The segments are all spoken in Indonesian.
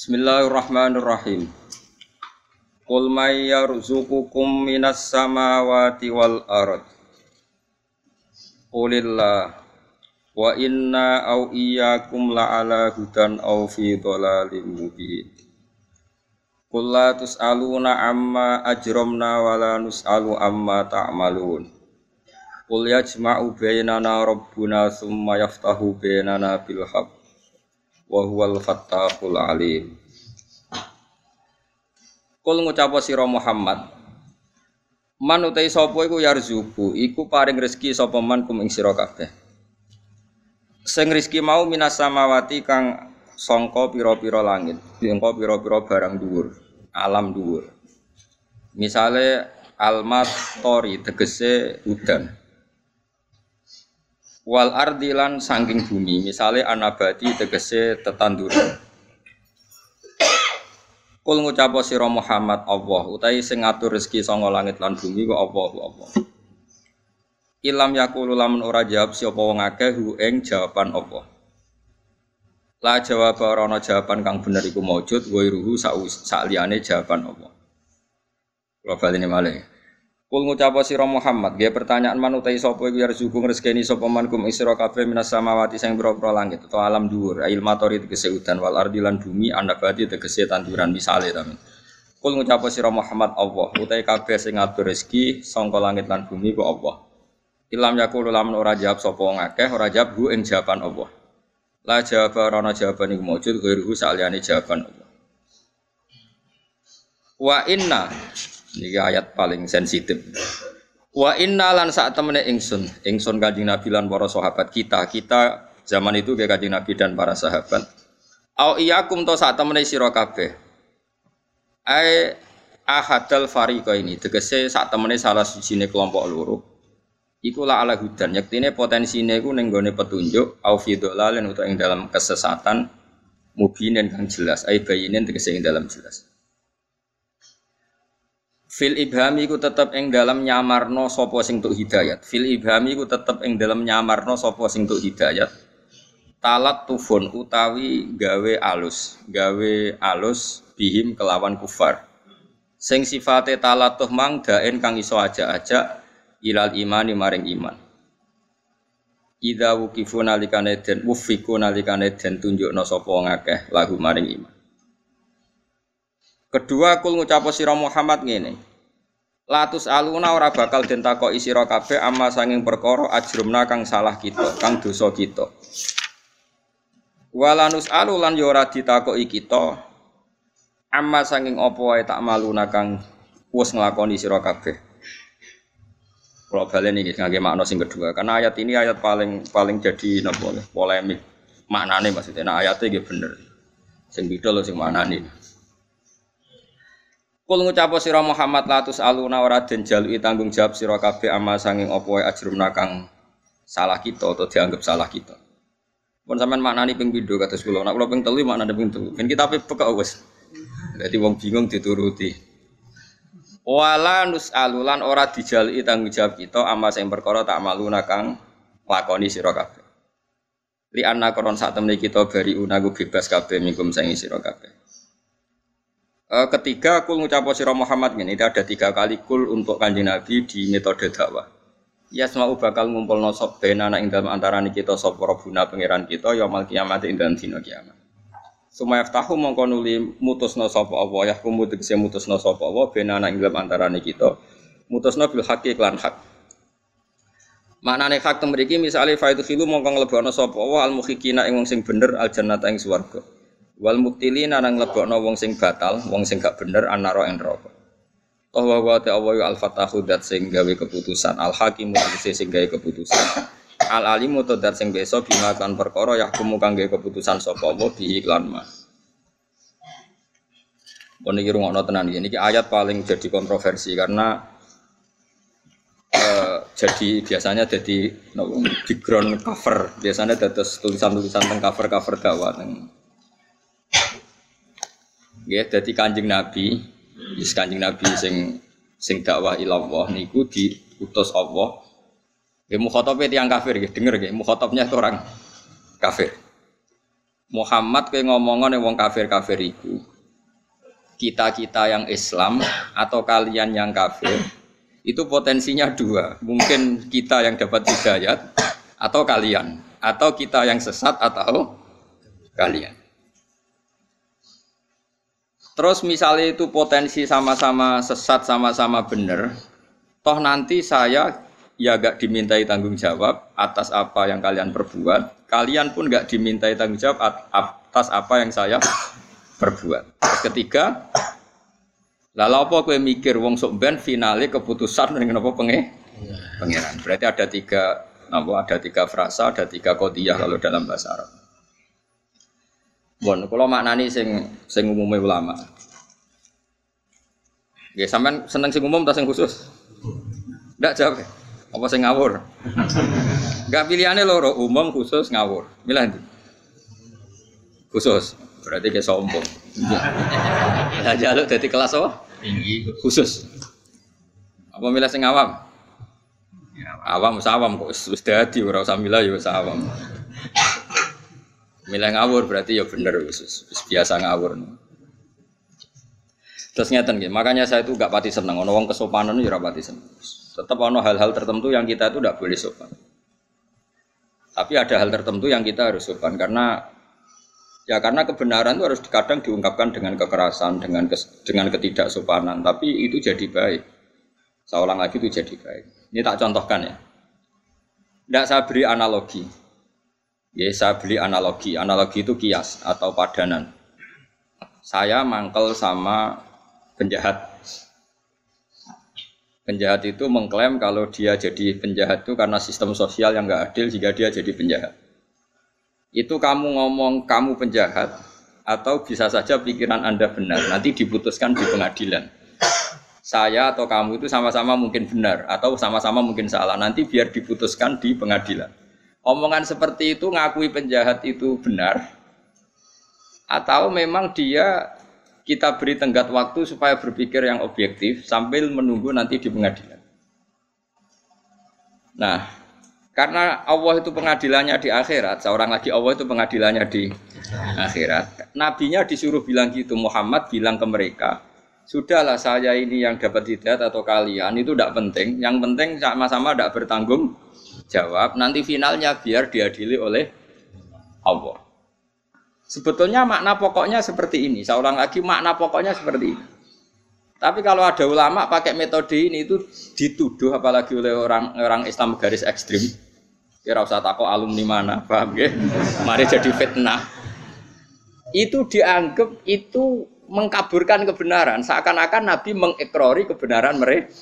Bismillahirrahmanirrahim. Qul may yarzuqukum minas samawati wal ard. Qulillah wa inna au iyyakum la'ala hudan au fi dhalalim mubin. Qul la tus'aluna amma ajramna wa la nus'alu amma ta'malun. Qul yajma'u bainana rabbuna thumma yaftahu bainana bil haqq wa huwal fattahul alim. Kul ngucap sira Muhammad Man utai sapa iku yarzuku iku paring rezeki sapa man kum ing sira kabeh. Sing rezeki mau minas samawati kang sangka pira-pira langit sangka pira-pira barang dhuwur alam dhuwur. Misale almat tori tegese udan wal ardilan sangking bumi misalnya anabati tegese tetanduran. Kul ngucap sira Muhammad Allah utai sing ngatur rezeki sanga langit lan bumi ku Allah Allah Ilam yakulu lamun ora jawab sapa wong akeh hu ing jawaban Allah. La jawab ora ana jawaban kang bener iku maujud wa ruhu sak liyane jawaban Allah. Kula baleni malih Kul ngucap sira Muhammad, dia pertanyaan man utai sapa iku yarzuku ngresgeni sapa man kum isra kabeh minas samawati sing pira-pira langit atau alam dhuwur, ail matori tegese udan wal ardi lan bumi anabati tegese tanduran misale ta. Kul ngucap sira Muhammad Allah, utai kabeh sing ngatur rezeki sangka langit lan bumi ku Allah. Ilam yakulu lamun ora jawab sapa wong akeh, ora jawab hu ing jawaban Allah. La jawab ora ana jawaban iku maujud ghairuhu saliyane jawaban Allah. Wa inna ini ayat paling sensitif. Wa inna lan saat temene ingsun, ingsun kanjeng Nabi lan para sahabat kita, kita zaman itu kayak kanjeng Nabi dan para sahabat. Au iyakum to saat temene sira kabeh. Ai ahadal fariqa ini tegese saat temene salah sijine kelompok loro. Iku la ala hudan, yaktine potensine iku ning gone petunjuk au fi dhalalin utawa ing dalam kesesatan mubinin kang jelas, ai bayinin tegese ing dalam jelas. Fil ibhami ku tetep ing dalam nyamarno sapa sing tuk hidayat. Fil ibhami ku tetep ing dalam nyamarno sapa sing tuk hidayat. Talat tufun utawi gawe alus, gawe alus bihim kelawan kufar. Sing sifate talatuh mang daen kang iso aja-aja ilal imani maring iman. Ida wukifu nalikane den wufiku nalikane den tunjukno sapa ngakeh lagu maring iman. Kedua kul ngucap sira Muhammad ngene. Latus aluna ora bakal den takoki sira kabeh amma sanging perkara ajrumna kang salah kita, kang dosa kita. Walanus alu lan yo ora ditakoki kita amma sanging apa wae tak maluna kang wis nglakoni sira kabeh. Kalau balen ini ngangge makna sing kedua, karena ayat ini ayat paling paling jadi napa polemik. Maknane maksudnya nah ayatnya gitu bener. Sing beda lho sing maknane. Kul ngucap sira Muhammad latus aluna ora den jalui tanggung jawab sira kabeh ama sanging apa wae ajrumna kang salah kita atau dianggap salah kita. Pun sampean maknani ping pindho kados kula. Nek kula ping telu maknane ping telu. Ben kita peka wis. Dadi wong bingung dituruti. Wala nus alulan ora dijalui tanggung jawab kita ama sing perkara tak maluna kang lakoni sira kabeh. Li anna koron sak temne kita bari unaku bebas kabeh mingkum sing sira kabeh. Uh, ketiga kul ngucap sira Muhammad ini ada tiga kali kul untuk kanjeng Nabi di metode dakwah. Ya semua bakal ngumpul nosop benana ing dalam antara kita sop robuna pangeran kita ya mal kiamat ing dalam dino kiamat. Sumaya tahu mongko nuli mutusno sapa Allah ya kumu tegese mutusno sapa Allah benana ing dalam antara kita. Mutusno bil haqi lan hak. Maknane hak temriki misale faitu khilu mongko nglebokno sapa Allah al mukhikina ing wong sing bener al jannata ing swarga. Wal muktilina nang lebokno wong sing batal, wong sing gak bener anaro ing neraka. Toh wa wa ta Allah al fatahu dat sing gawe keputusan, al hakim sing gawe keputusan. Al alimu to dat sing beso bima kan perkara yahkumu kang gawe keputusan sapa Allah bi iklan ma. Pun iki rungokno tenan iki. Niki ayat paling jadi kontroversi karena uh, jadi biasanya jadi no, background cover biasanya dados tulisan-tulisan teng cover-cover dakwah teng Ya, jadi kanjeng Nabi, is kanjeng Nabi sing sing dakwah ilallah niku diutus Allah. Ya mukhatabnya tiang kafir ya, denger ya, mukhatabnya itu orang kafir. Muhammad kayak ngomongan yang wong kafir-kafir itu kita-kita yang Islam atau kalian yang kafir itu potensinya dua mungkin kita yang dapat hidayat atau kalian atau kita yang sesat atau kalian terus misalnya itu potensi sama-sama sesat sama-sama benar toh nanti saya ya gak dimintai tanggung jawab atas apa yang kalian perbuat, kalian pun gak dimintai tanggung jawab atas apa yang saya perbuat. Terus ketiga, lalu apa kue mikir wong sok ben finale keputusan dengan apa penge pangeran. Berarti ada tiga apa ada tiga frasa, ada tiga kodiyah kalau dalam bahasa Arab. Bon, kalau maknani sing sing umumnya ulama. Ya, sampean seneng sing umum atau sing khusus? Ndak jawab. Apa sing ngawur? Enggak pilihannya loro, umum khusus ngawur. Milih ndi? Khusus. Berarti kayak sombong. Ya jaluk dari kelas apa? Tinggi. Khusus. Apa milih sing awam? Ya, awam sawam kok wis dadi ora usah milih ya awam. Milih ngawur berarti ya bener wis biasa ngawur. Terus ngeten nggih, makanya saya itu gak pati seneng ono wong kesopanan ya ora pati seneng. Tetap ono hal-hal tertentu yang kita itu tidak boleh sopan. Tapi ada hal tertentu yang kita harus sopan karena ya karena kebenaran itu harus kadang diungkapkan dengan kekerasan, dengan kes, dengan ketidaksopanan. Tapi itu jadi baik. Seorang lagi itu jadi baik. Ini tak contohkan ya. Tidak saya beri analogi. Ya saya beli analogi. Analogi itu kias atau padanan. Saya mangkel sama penjahat Penjahat itu mengklaim kalau dia jadi penjahat itu karena sistem sosial yang nggak adil jika dia jadi penjahat. Itu kamu ngomong kamu penjahat atau bisa saja pikiran Anda benar, nanti diputuskan di pengadilan. Saya atau kamu itu sama-sama mungkin benar atau sama-sama mungkin salah, nanti biar diputuskan di pengadilan. Omongan seperti itu ngakui penjahat itu benar atau memang dia kita beri tenggat waktu supaya berpikir yang objektif sambil menunggu nanti di pengadilan. Nah, karena Allah itu pengadilannya di akhirat, seorang lagi Allah itu pengadilannya di akhirat. Nabinya disuruh bilang gitu, Muhammad bilang ke mereka, sudahlah saya ini yang dapat hidayat atau kalian itu tidak penting. Yang penting sama-sama tidak bertanggung jawab. Nanti finalnya biar diadili oleh Allah. Sebetulnya makna pokoknya seperti ini. Seorang lagi makna pokoknya seperti ini. Tapi kalau ada ulama pakai metode ini itu dituduh apalagi oleh orang orang Islam garis ekstrim. Kira usah takut alumni mana, paham ya? Mari jadi fitnah. Itu dianggap itu mengkaburkan kebenaran. Seakan-akan Nabi mengekrori kebenaran mereka.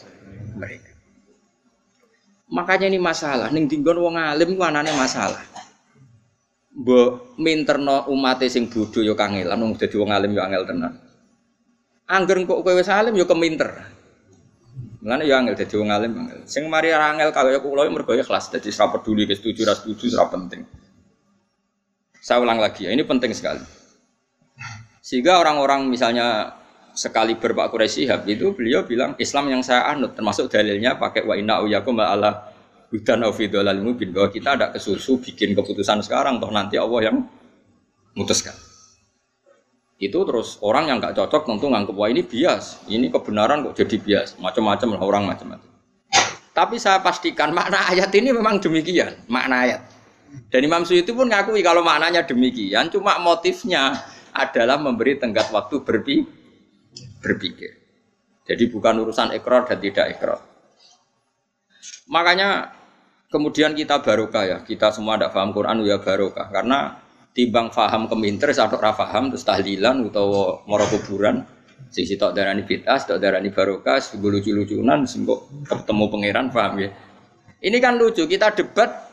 Makanya ini masalah. Ning tinggon wong alim ku masalah mbok minterno umat sing bodho ya kangelan wong dadi wong alim ya angel tenan. Angger kok kowe wis alim ya keminter. Mulane ya angel dadi wong alim. Sing mari angel kaya kula ya mergo ikhlas dadi ora peduli ke setuju ora setuju ora penting. Saya ulang lagi ya, ini penting sekali. Sehingga orang-orang misalnya sekali berpak Quraisy itu beliau bilang Islam yang saya anut termasuk dalilnya pakai wa inna uyakum ala Hudan aufidolal mubin bahwa kita ada kesusu bikin keputusan sekarang toh nanti Allah yang memutuskan. Itu terus orang yang nggak cocok tentu nganggep wah ini bias, ini kebenaran kok jadi bias, macam-macam lah orang macam-macam. Tapi saya pastikan makna ayat ini memang demikian, makna ayat. Dan Imam Suyuti pun ngakui kalau maknanya demikian, cuma motifnya adalah memberi tenggat waktu berpi, berpikir. Jadi bukan urusan ekor dan tidak ekor. Makanya Kemudian kita barokah ya, kita semua tidak paham Quran ya barokah karena timbang faham keminter satu rafaham terus tahlilan atau moro kuburan sisi tok darani bitas, tok darani barokah, lucu-lucunan sembok ketemu pangeran paham ya. Ini kan lucu, kita debat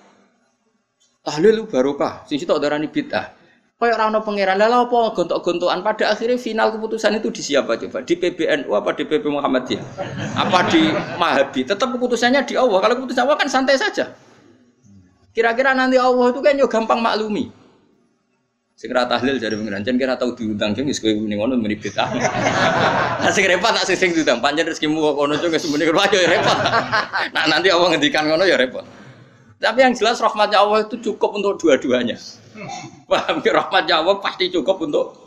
tahlil barokah, sisi tok darani bidah. Kayak orang pangeran. Lah apa gontok-gontokan? Pada akhirnya final keputusan itu di siapa coba di PBNU apa di PP Muhammadiyah? Apa di Mahabi? Tetap keputusannya di Allah. Kalau keputusan Allah kan santai saja. Kira-kira nanti Allah itu kan yo gampang maklumi. Segera tahlil dari pengiran jangan kira tahu diundang jeng wis kowe ning ngono meni bid'ah. Nah sing repot tak sing diundang. Panjen rezekimu kok ngono jeng wis muni ya repot. Nah nanti Allah ngendikan ngono ya repot. Tapi yang jelas rahmatnya Allah itu cukup untuk dua-duanya. Paham ya rahmatnya Allah pasti cukup untuk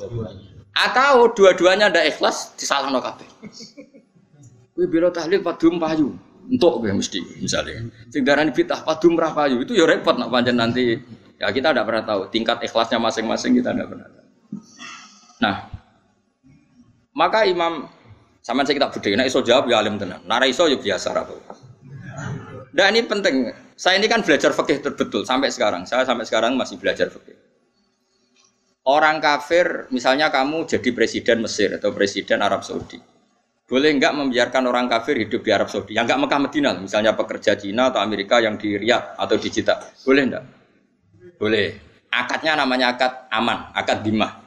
atau dua-duanya ndak ikhlas disalahno kabeh. Kowe bela tahlil padum payu. Untuk gue mesti misalnya. Sing darani bid'ah padum ra payu itu ya repot nak pancen nanti ya kita tidak pernah tahu tingkat ikhlasnya masing-masing kita tidak pernah tahu. Nah, maka Imam sama saya kita budaya, nah iso jawab ya alim tenang, nara iso ya biasa ratu. Dan ini penting. Saya ini kan belajar fikih terbetul sampai sekarang. Saya sampai sekarang masih belajar fikih. Orang kafir, misalnya kamu jadi presiden Mesir atau presiden Arab Saudi, boleh nggak membiarkan orang kafir hidup di Arab Saudi? Yang nggak Mekah Medina, misalnya pekerja Cina atau Amerika yang di Riyadh atau di Jeddah, boleh nggak? Boleh. Akadnya namanya akad aman, akad dimah.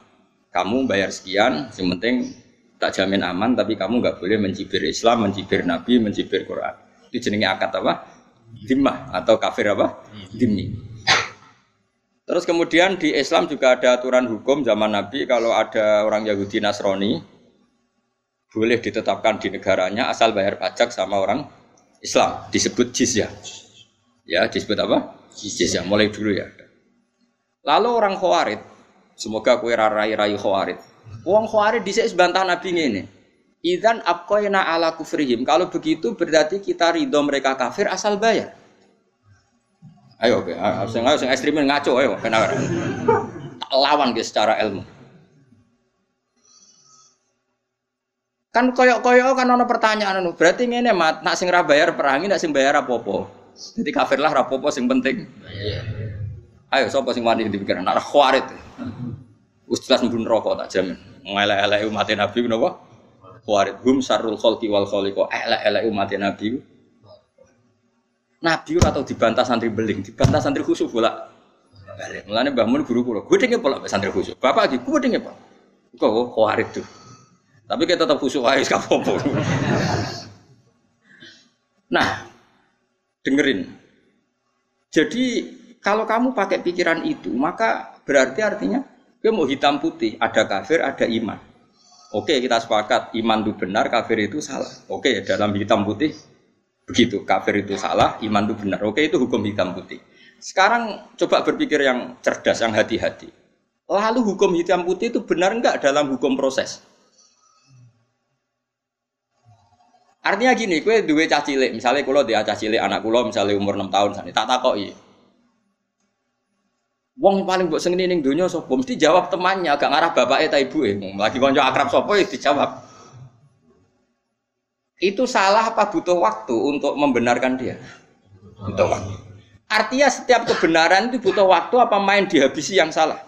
Kamu bayar sekian, yang penting tak jamin aman, tapi kamu nggak boleh mencibir Islam, mencibir Nabi, mencibir Quran. Itu jenenge akad apa? Dimah atau kafir apa? Dimi. Terus kemudian di Islam juga ada aturan hukum zaman Nabi kalau ada orang Yahudi Nasrani boleh ditetapkan di negaranya asal bayar pajak sama orang Islam disebut jizyah. Ya, disebut apa? Jizyah. Mulai dulu ya. Lalu orang Khawarid, semoga kue rarai rayu Khawarid. Wong Khawarid disek bantah Nabi ini. Idan abqaina ala kufrihim. Kalau begitu berarti kita ridho mereka kafir asal bayar. Ayo, oke. Sing ayo sing ekstremin ngaco ayo kena. Tak lawan guys secara ilmu. Kan koyok-koyok kan ono pertanyaan anu. Berarti ngene mat, nak sing ra bayar perangi, nak sing bayar apa-apa. Jadi kafir lah rapopo sing penting. Ayo sapa sing wani dipikiran nak khawarit. Wis jelas mbun rokok tak jamin. Ngelek-elek umat Nabi napa? Khawarit hum sarul khalqi wal khaliqa. Elek-elek umat Nabi Nabi ora tau dibantah santri beling, dibantah santri khusyuk bola. Balik. Mulane Mbah Mun guru kula, gue denge pola santri khusyuk. Bapak lagi, gue denge Pak. Kok khawarit tuh. Tapi kita tetap khusyuk aja gak Nah, dengerin. Jadi kalau kamu pakai pikiran itu, maka berarti artinya gue mau hitam putih, ada kafir, ada iman. Oke, kita sepakat iman itu benar, kafir itu salah. Oke, dalam hitam putih Begitu, kafir itu salah, iman itu benar. Oke, itu hukum hitam putih. Sekarang coba berpikir yang cerdas, yang hati-hati. Lalu hukum hitam putih itu benar enggak dalam hukum proses? Artinya gini, kue duwe cah cilik, misalnya kalau dia cah cilik anak kulo misalnya umur 6 tahun tak takoki. Wong paling buat sengini ning dunia sopo mesti jawab temannya, agak ngarah bapaknya ta ibu eh. Lagi konco akrab sopo ya dijawab. Itu salah apa butuh waktu untuk membenarkan dia? Butuh waktu. Artinya setiap kebenaran itu butuh waktu apa main dihabisi yang salah?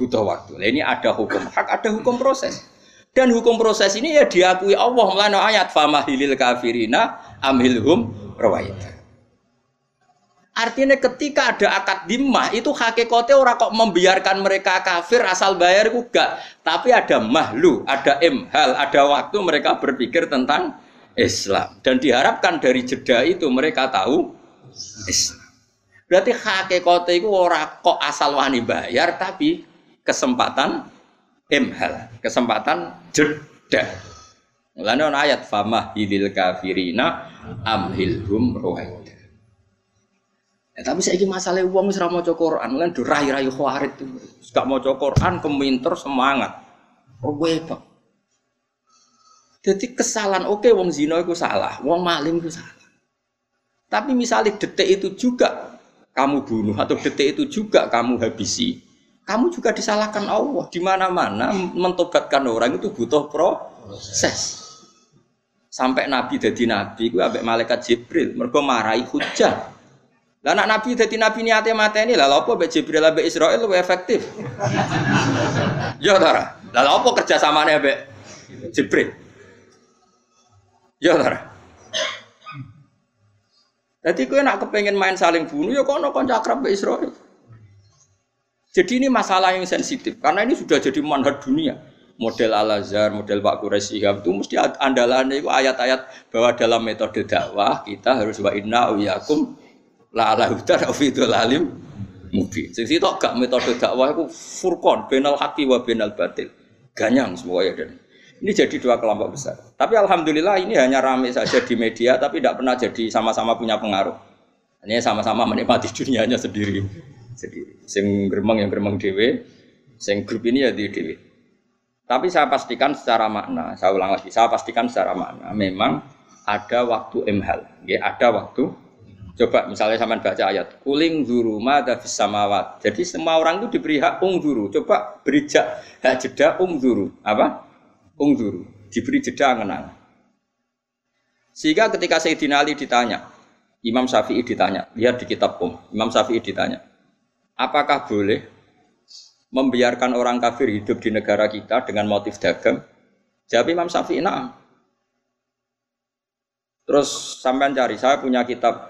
Butuh waktu. Nah, ini ada hukum hak, ada hukum proses. Dan hukum proses ini ya diakui Allah melalui ayat famahilil kafirina amhilhum rawaita. Artinya ketika ada akad dimah itu hakikatnya orang kok membiarkan mereka kafir asal bayar juga. Tapi ada mahlu, ada imhal, ada waktu mereka berpikir tentang Islam. Dan diharapkan dari jeda itu mereka tahu Islam. Berarti hakikatnya itu orang kok asal wani bayar tapi kesempatan imhal, kesempatan jeda. Mulanya ayat famah hilil kafirina amhilhum rohaita. Ya, tapi saya ingin masalah uang wis mau cokor Quran, kan rai-rai khawarit itu. Gak mau cokor Quran, keminter semangat. Oh gue pak. Jadi kesalahan oke okay, wong zina itu salah, wong maling itu salah. Tapi misalnya detik itu juga kamu bunuh atau detik itu juga kamu habisi, kamu juga disalahkan Allah. Di mana-mana mentobatkan orang itu butuh proses. Sampai Nabi jadi Nabi, gue abek malaikat Jibril, mereka marahi hujan. Lah anak nabi dadi nabi niate mateni lah apa mbek Jibril mbek Israil luwih efektif. ya ta. Lah apa kerja samane mbek Jibril? Ya ta. Jadi kowe nak kepengen main saling bunuh ya kono kanca akrab mbek Israil. Jadi ini masalah yang sensitif karena ini sudah jadi manhaj dunia. Model Al Azhar, model Pak Quraisy itu mesti andalannya itu ayat-ayat bahwa dalam metode dakwah kita harus wa inna uyakum la ala hudan fi lalim mubin. Sing sitok gak metode dakwah iku furqan benal haqi wa benal batil. Ganyang semuanya dan ini jadi dua kelompok besar. Tapi alhamdulillah ini hanya ramai saja di media tapi tidak pernah jadi sama-sama punya pengaruh. Hanya sama-sama menikmati dunianya sendiri sendiri. Sing gremeng yang gremeng dhewe, sing grup ini ya di dhewe. Tapi saya pastikan secara makna, saya ulang lagi, saya pastikan secara makna, memang ada waktu emhal, ya ada waktu. Coba misalnya sama baca ayat, kuling zuru mada samawat. Jadi semua orang itu diberi hak ungzuru. Coba beri hak jeda ungzuru. Apa? Ungzuru. Diberi jeda ngenang. Sehingga ketika Sayyidina Ali ditanya, Imam Syafi'i ditanya, lihat di kitab Um, Imam Syafi'i ditanya, apakah boleh membiarkan orang kafir hidup di negara kita dengan motif dagang? Jawab Imam Syafi'i, nah. Terus sampean cari, saya punya kitab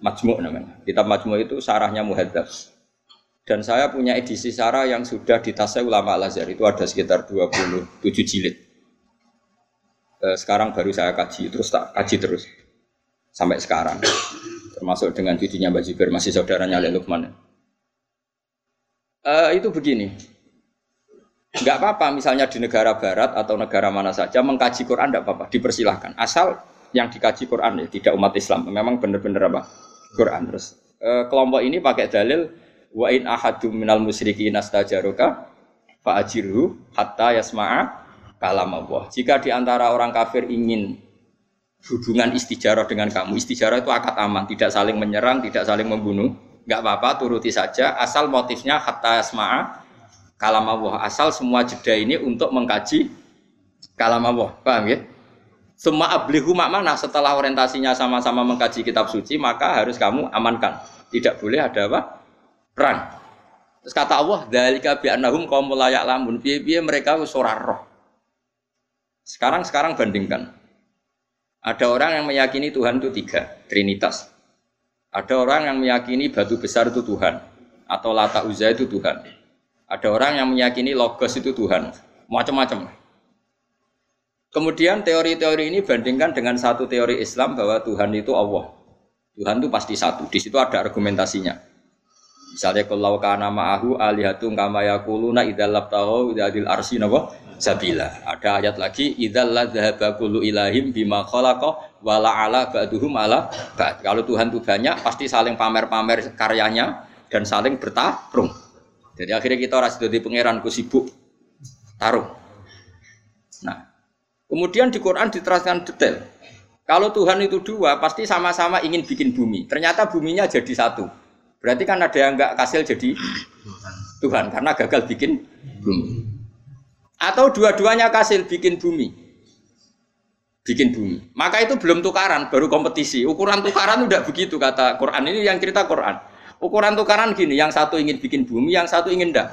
Majmu' namanya. Kitab Majmu' itu sarahnya Muhadzab. Dan saya punya edisi sarah yang sudah ditasai ulama Al-Azhar. Itu ada sekitar 27 jilid. Eh, sekarang baru saya kaji, terus tak kaji terus sampai sekarang. Termasuk dengan cucunya Mbak Jiber, masih saudaranya Ali Lukman. Uh, itu begini, nggak apa-apa misalnya di negara barat atau negara mana saja mengkaji Quran tidak apa-apa, dipersilahkan. Asal yang dikaji Quran ya, tidak umat Islam. Memang benar-benar apa? Quran terus. Uh, kelompok ini pakai dalil wa in ahadum minal musyrikin astajaruka fa ajirhu hatta yasma'a kalam Allah. Jika di antara orang kafir ingin hubungan istijarah dengan kamu. Istijarah itu akad aman, tidak saling menyerang, tidak saling membunuh. Enggak apa-apa, turuti saja. Asal motifnya hatta asma'a kalam Allah. Asal semua jeda ini untuk mengkaji kalam Allah. Paham ya? Semua ablihu mana setelah orientasinya sama-sama mengkaji kitab suci, maka harus kamu amankan. Tidak boleh ada apa? Perang. Terus kata Allah, "Dzalika bi annahum qaumul la ya'lamun." Piye-piye mereka wis roh. Sekarang sekarang bandingkan. Ada orang yang meyakini Tuhan itu tiga, Trinitas. Ada orang yang meyakini batu besar itu Tuhan, atau lata uzza itu Tuhan. Ada orang yang meyakini logos itu Tuhan, macam-macam. Kemudian teori-teori ini bandingkan dengan satu teori Islam bahwa Tuhan itu Allah. Tuhan itu pasti satu. Di situ ada argumentasinya. Misalnya kalau kana ma'ahu alihatung kama yakuluna idzal labtahu idzal arsi napa sabila. Ada ayat lagi idzal ladzahaba kullu ilahim bima khalaqa wala ala ba'duhum ala. Kalau Tuhan itu banyak pasti saling pamer-pamer karyanya dan saling bertarung. Jadi akhirnya kita ora di pangeran ku sibuk tarung. Nah, kemudian di Quran diteraskan detail. Kalau Tuhan itu dua, pasti sama-sama ingin bikin bumi. Ternyata buminya jadi satu. Berarti kan ada yang enggak kasil jadi Tuhan karena gagal bikin bumi. Atau dua-duanya kasil bikin bumi. Bikin bumi. Maka itu belum tukaran, baru kompetisi. Ukuran tukaran udah begitu kata Quran. Ini yang cerita Quran. Ukuran tukaran gini, yang satu ingin bikin bumi, yang satu ingin ndak.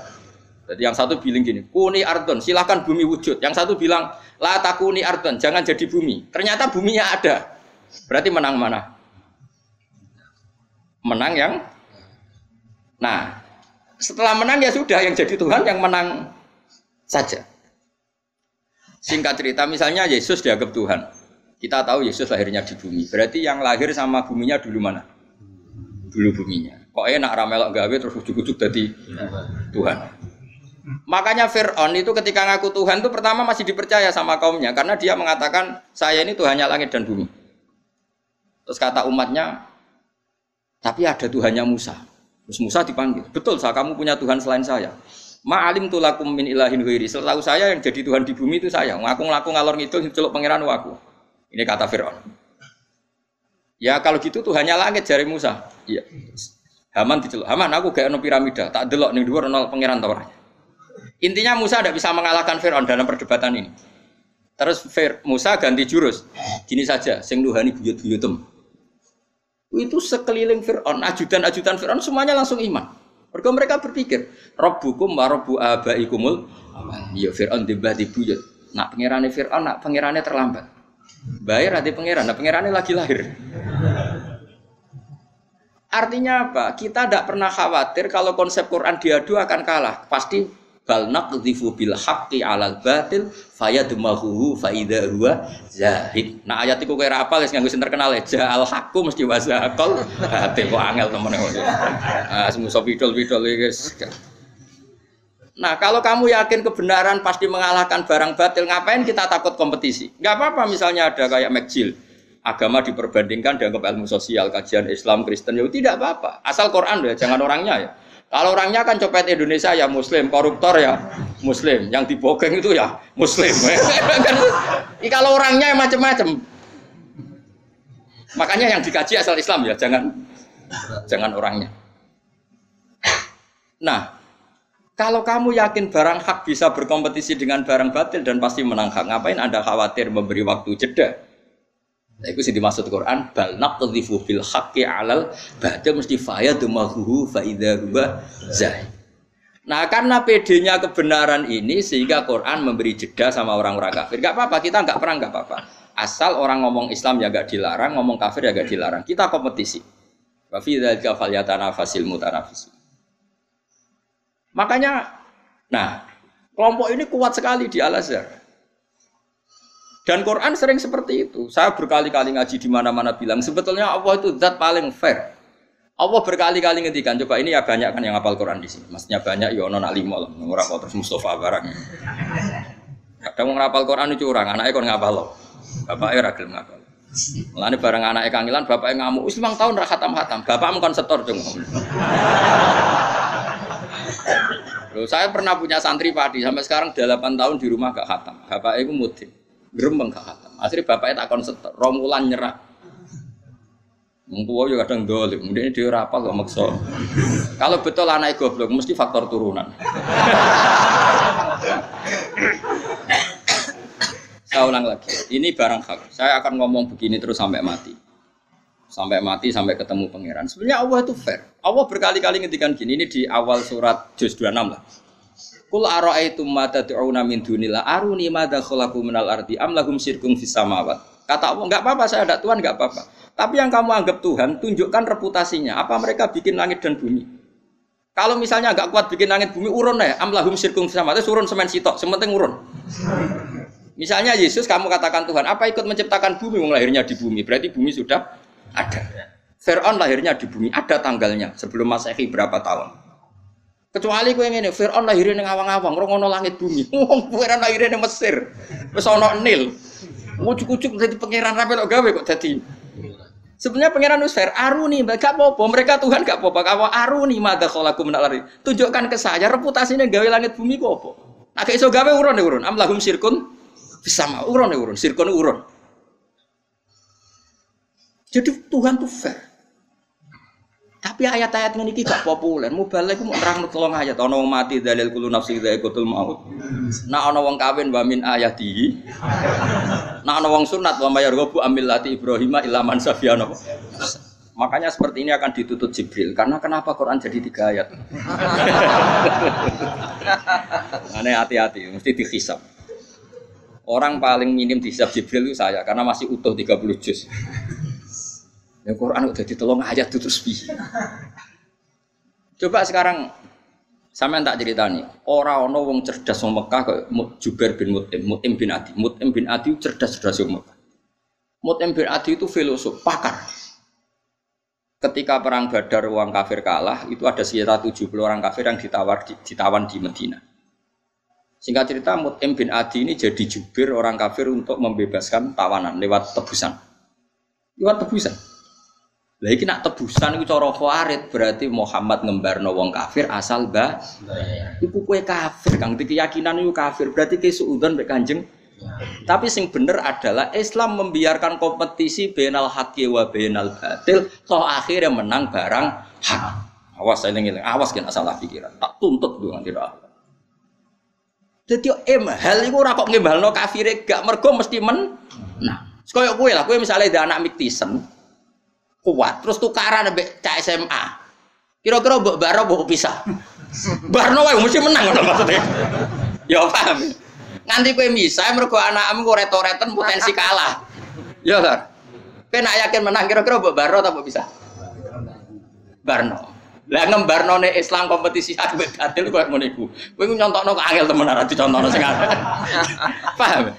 Jadi yang satu bilang gini, kuni ardon, silahkan bumi wujud. Yang satu bilang, la takuni ardon, jangan jadi bumi. Ternyata buminya ada. Berarti menang mana? Menang yang Nah, setelah menang ya sudah yang jadi Tuhan yang menang saja. Singkat cerita, misalnya Yesus dianggap Tuhan. Kita tahu Yesus lahirnya di bumi. Berarti yang lahir sama buminya dulu mana? Dulu buminya. Kok enak ramelok gawe terus ujuk-ujuk jadi Tuhan. Makanya Fir'aun itu ketika ngaku Tuhan itu pertama masih dipercaya sama kaumnya karena dia mengatakan saya ini Tuhannya langit dan bumi. Terus kata umatnya, tapi ada Tuhannya Musa. Terus Musa dipanggil, betul saya kamu punya Tuhan selain saya. Ma'alim tulakum min ilahin huiri. Setahu saya yang jadi Tuhan di bumi itu saya. Ngaku ngaku ngalor ngidul celuk pangeran aku. Ini kata Fir'aun. Ya kalau gitu Tuhannya langit jari Musa. Iya. Haman diceluk. Haman aku gak ono piramida, tak delok ning dhuwur ono pangeran ta Intinya Musa tidak bisa mengalahkan Fir'aun dalam perdebatan ini. Terus Fir, Musa ganti jurus. Gini saja, sing nuhani buyut-buyutem. Itu sekeliling Fir'aun, ajudan-ajudan Fir'aun semuanya langsung iman. Mereka mereka berpikir, Rabbukum wa Rabbu abaikumul Ya Fir'aun di buyut. Nak pangerane Fir'aun, nak pangerane terlambat. Bayar hati pangeran, nak pangerane lagi lahir. Artinya apa? Kita tidak pernah khawatir kalau konsep Quran diadu akan kalah. Pasti bal naqdhifu bil haqqi 'alal batil fayadmahu fa idza huwa zahid. Nah ayat iku kowe ra apal wis nganggo sing terkenal ya al haqqu mesti wasaqal hati kok angel temen Ah semuso pidol-pidol guys. Nah kalau kamu yakin kebenaran pasti mengalahkan barang batil, ngapain kita takut kompetisi? Gak apa-apa misalnya ada kayak McGill, agama diperbandingkan dianggap ilmu sosial, kajian Islam, Kristen, ya tidak apa-apa. Asal Quran ya, jangan orangnya ya. Kalau orangnya kan copet Indonesia ya muslim, koruptor ya muslim, yang dibogeng itu ya muslim. kan, kalau orangnya macam-macam. Makanya yang dikaji asal Islam ya, jangan jangan orangnya. Nah, kalau kamu yakin barang hak bisa berkompetisi dengan barang batil dan pasti menang hak, ngapain Anda khawatir memberi waktu jeda? Nah, itu sih dimaksud Quran, bal naqdhifu bil haqqi 'alal batil mesti fayadmahu fa idza huwa zahid. Nah, karena PD-nya kebenaran ini sehingga Quran memberi jeda sama orang-orang kafir. Gak apa-apa, kita nggak perang gak apa-apa. Asal orang ngomong Islam ya gak dilarang, ngomong kafir ya gak dilarang. Kita kompetisi. Wa fi dzalika falyatanafasil mutanafisin. Makanya, nah, kelompok ini kuat sekali di Al Azhar. Dan Quran sering seperti itu. Saya berkali-kali ngaji di mana-mana bilang sebetulnya Allah itu zat paling fair. Allah berkali-kali ngetikan, coba ini ya banyak kan yang hafal Quran di sini. Maksudnya banyak ya ono alimo lah, ora terus Mustafa barang. Kadang mau ngapal Quran itu curang, anaknya kon ngapal loh. Bapaknya ora gelem ngapal. Mulane bareng anaknya kangilan, bapaknya ngamuk, wis tahun ra khatam-khatam. Bapakmu kon setor dong. Saya pernah punya santri padi sampai sekarang 8 tahun di rumah gak khatam. Bapak itu mudik, gerembeng gak khatam. Akhirnya bapaknya tak konset, romulan nyerah. Mengkuwa juga kadang dolim, kemudian dia rapal kok maksa. Kalau betul anak goblok, mesti faktor turunan. Saya ulang lagi, ini barang hak. Saya akan ngomong begini terus sampai mati sampai mati sampai ketemu pangeran. Sebenarnya Allah itu fair. Allah berkali-kali ngendikan gini ini di awal surat juz 26 lah. Kul ara'aitum ma tad'una min dunillah aruni madza khalaqu minal ardi am lahum syirkum fis samawat. Kata Allah, enggak apa-apa saya ada Tuhan enggak apa-apa. Tapi yang kamu anggap Tuhan, tunjukkan reputasinya. Apa mereka bikin langit dan bumi? Kalau misalnya enggak kuat bikin langit bumi, urun ya. Am lahum syirkum fis samawat, urun semen sitok, sementing urun. Misalnya Yesus kamu katakan Tuhan, apa ikut menciptakan bumi? Wong lahirnya di bumi, berarti bumi sudah ada. Fir'aun lahirnya di bumi, ada tanggalnya sebelum Masehi berapa tahun. Kecuali yang ini, Fir'aun lahirnya di awang-awang, rongono langit bumi. Wong Fir'aun lahirnya di Mesir. Wis Nil. Ucuk-ucuk jadi pangeran rapi lo gawe kok jadi. Sebenarnya pangeran wis fair, aruni, gak apa-apa. Mereka Tuhan gak apa-apa. Kalau aruni mada kholaku minal ardi. Tunjukkan ke saya reputasinya gawe langit bumi kok apa. Nah, iso gawe urun ya urun. Am lahum sirkun bisa mau urun ya urun. Sirkun urun. Jadi Tuhan tuh fair. Tapi ayat-ayat ini gak populer. Mubalek mau nerang tolong ayat. Ono mati dalil kulu nafsi ikutul maut. Nah ono wong kawin wa min ayati. Nah ono wong sunat wa mayar gobu amillati Ibrahim ilaman safiyano. Makanya seperti ini akan ditutup Jibril. Karena kenapa Quran jadi tiga ayat? Aneh hati-hati, mesti dihisap. Orang paling minim dihisap Jibril itu saya, karena masih utuh 30 juz. Ya Quran udah ditolong ayat itu terus Coba sekarang sampean tak nih orang ono wong cerdas wong Mekah kok Jubair bin Mut'im, Mut'im bin Adi. Mut'im bin Adi cerdas-cerdas wong Mekah. Mut'im bin Adi itu filosof, pakar. Ketika perang Badar uang kafir kalah, itu ada sekitar 70 orang kafir yang ditawar di, ditawan di Medina. Singkat cerita Mut'im bin Adi ini jadi jubir orang kafir untuk membebaskan tawanan lewat tebusan. Lewat tebusan. Lah iki nak tebusan iku cara Khawarij berarti Muhammad ngembarno wong kafir asal ba iku kue kafir Kang keyakinan iku kafir berarti ke suudon mek Kanjeng tapi sing bener adalah Islam membiarkan kompetisi benal haqqi wa benal batil toh akhirnya menang barang hak. Awas saya ngeling, awas kena salah pikiran. Tak tuntut dengan tidak. Jadi em hal itu ora kok ngembalno kafire gak mergo mesti men. Nah, koyo kowe lah, kowe misalnya ada anak miktisen, kuat. Terus tukaran ambek cak SMA kira-kira mbok baro mbok pisah? Barno wae mesti menang ngono maksudnya. Ya paham. Nganti kowe misah mergo anakmu kok retoreten potensi kalah. Ya kan kowe nak yakin menang kira-kira mbok baro ta mbok pisah? Barno. Lah ngembarno ne Islam kompetisi aku batil koyo ngono iku. Kowe nyontokno kok angel temen ora dicontohno sing paham?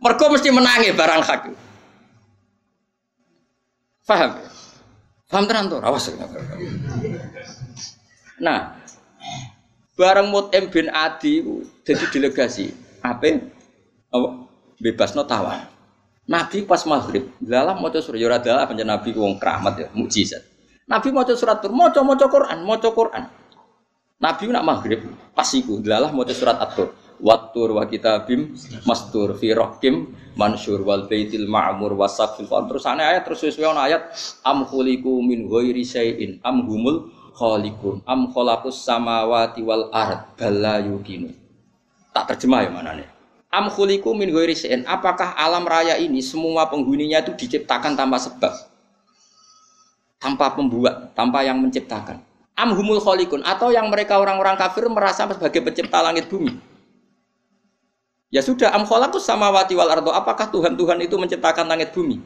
Mergo mesti menangi barang hak Paham? Paham tenan tuh, awas. Nah, bareng Mut'im bin Adi jadi delegasi. Apa? Apa? Bebas no tawa. Nabi pas maghrib, dalam mau surya ora dalam penjen Nabi wong keramat ya, mukjizat. Nabi mau surat tur, mau mau Quran, mau Quran. Nabi nak maghrib pas iku delalah mau surat atur. Watur wa kitabim mastur fi rohkim mansur wal baitil ma'mur wasaqfil terus ana ayat terus sesuai ayat am khuliqu min ghairi syai'in am humul khaliqun am khalaqus samawati wal ard bala yukinu tak terjemah ya mana nih am khuliqu min ghairi syai'in. Apakah alam raya ini semua penghuninya itu diciptakan tanpa sebab? Tanpa pembuat tanpa yang menciptakan. Am humul khaliqun atau yang mereka orang-orang kafir merasa sebagai pencipta langit bumi Ya sudah, am khalaqus samawati wal ardo. Apakah Tuhan-Tuhan itu menciptakan langit bumi?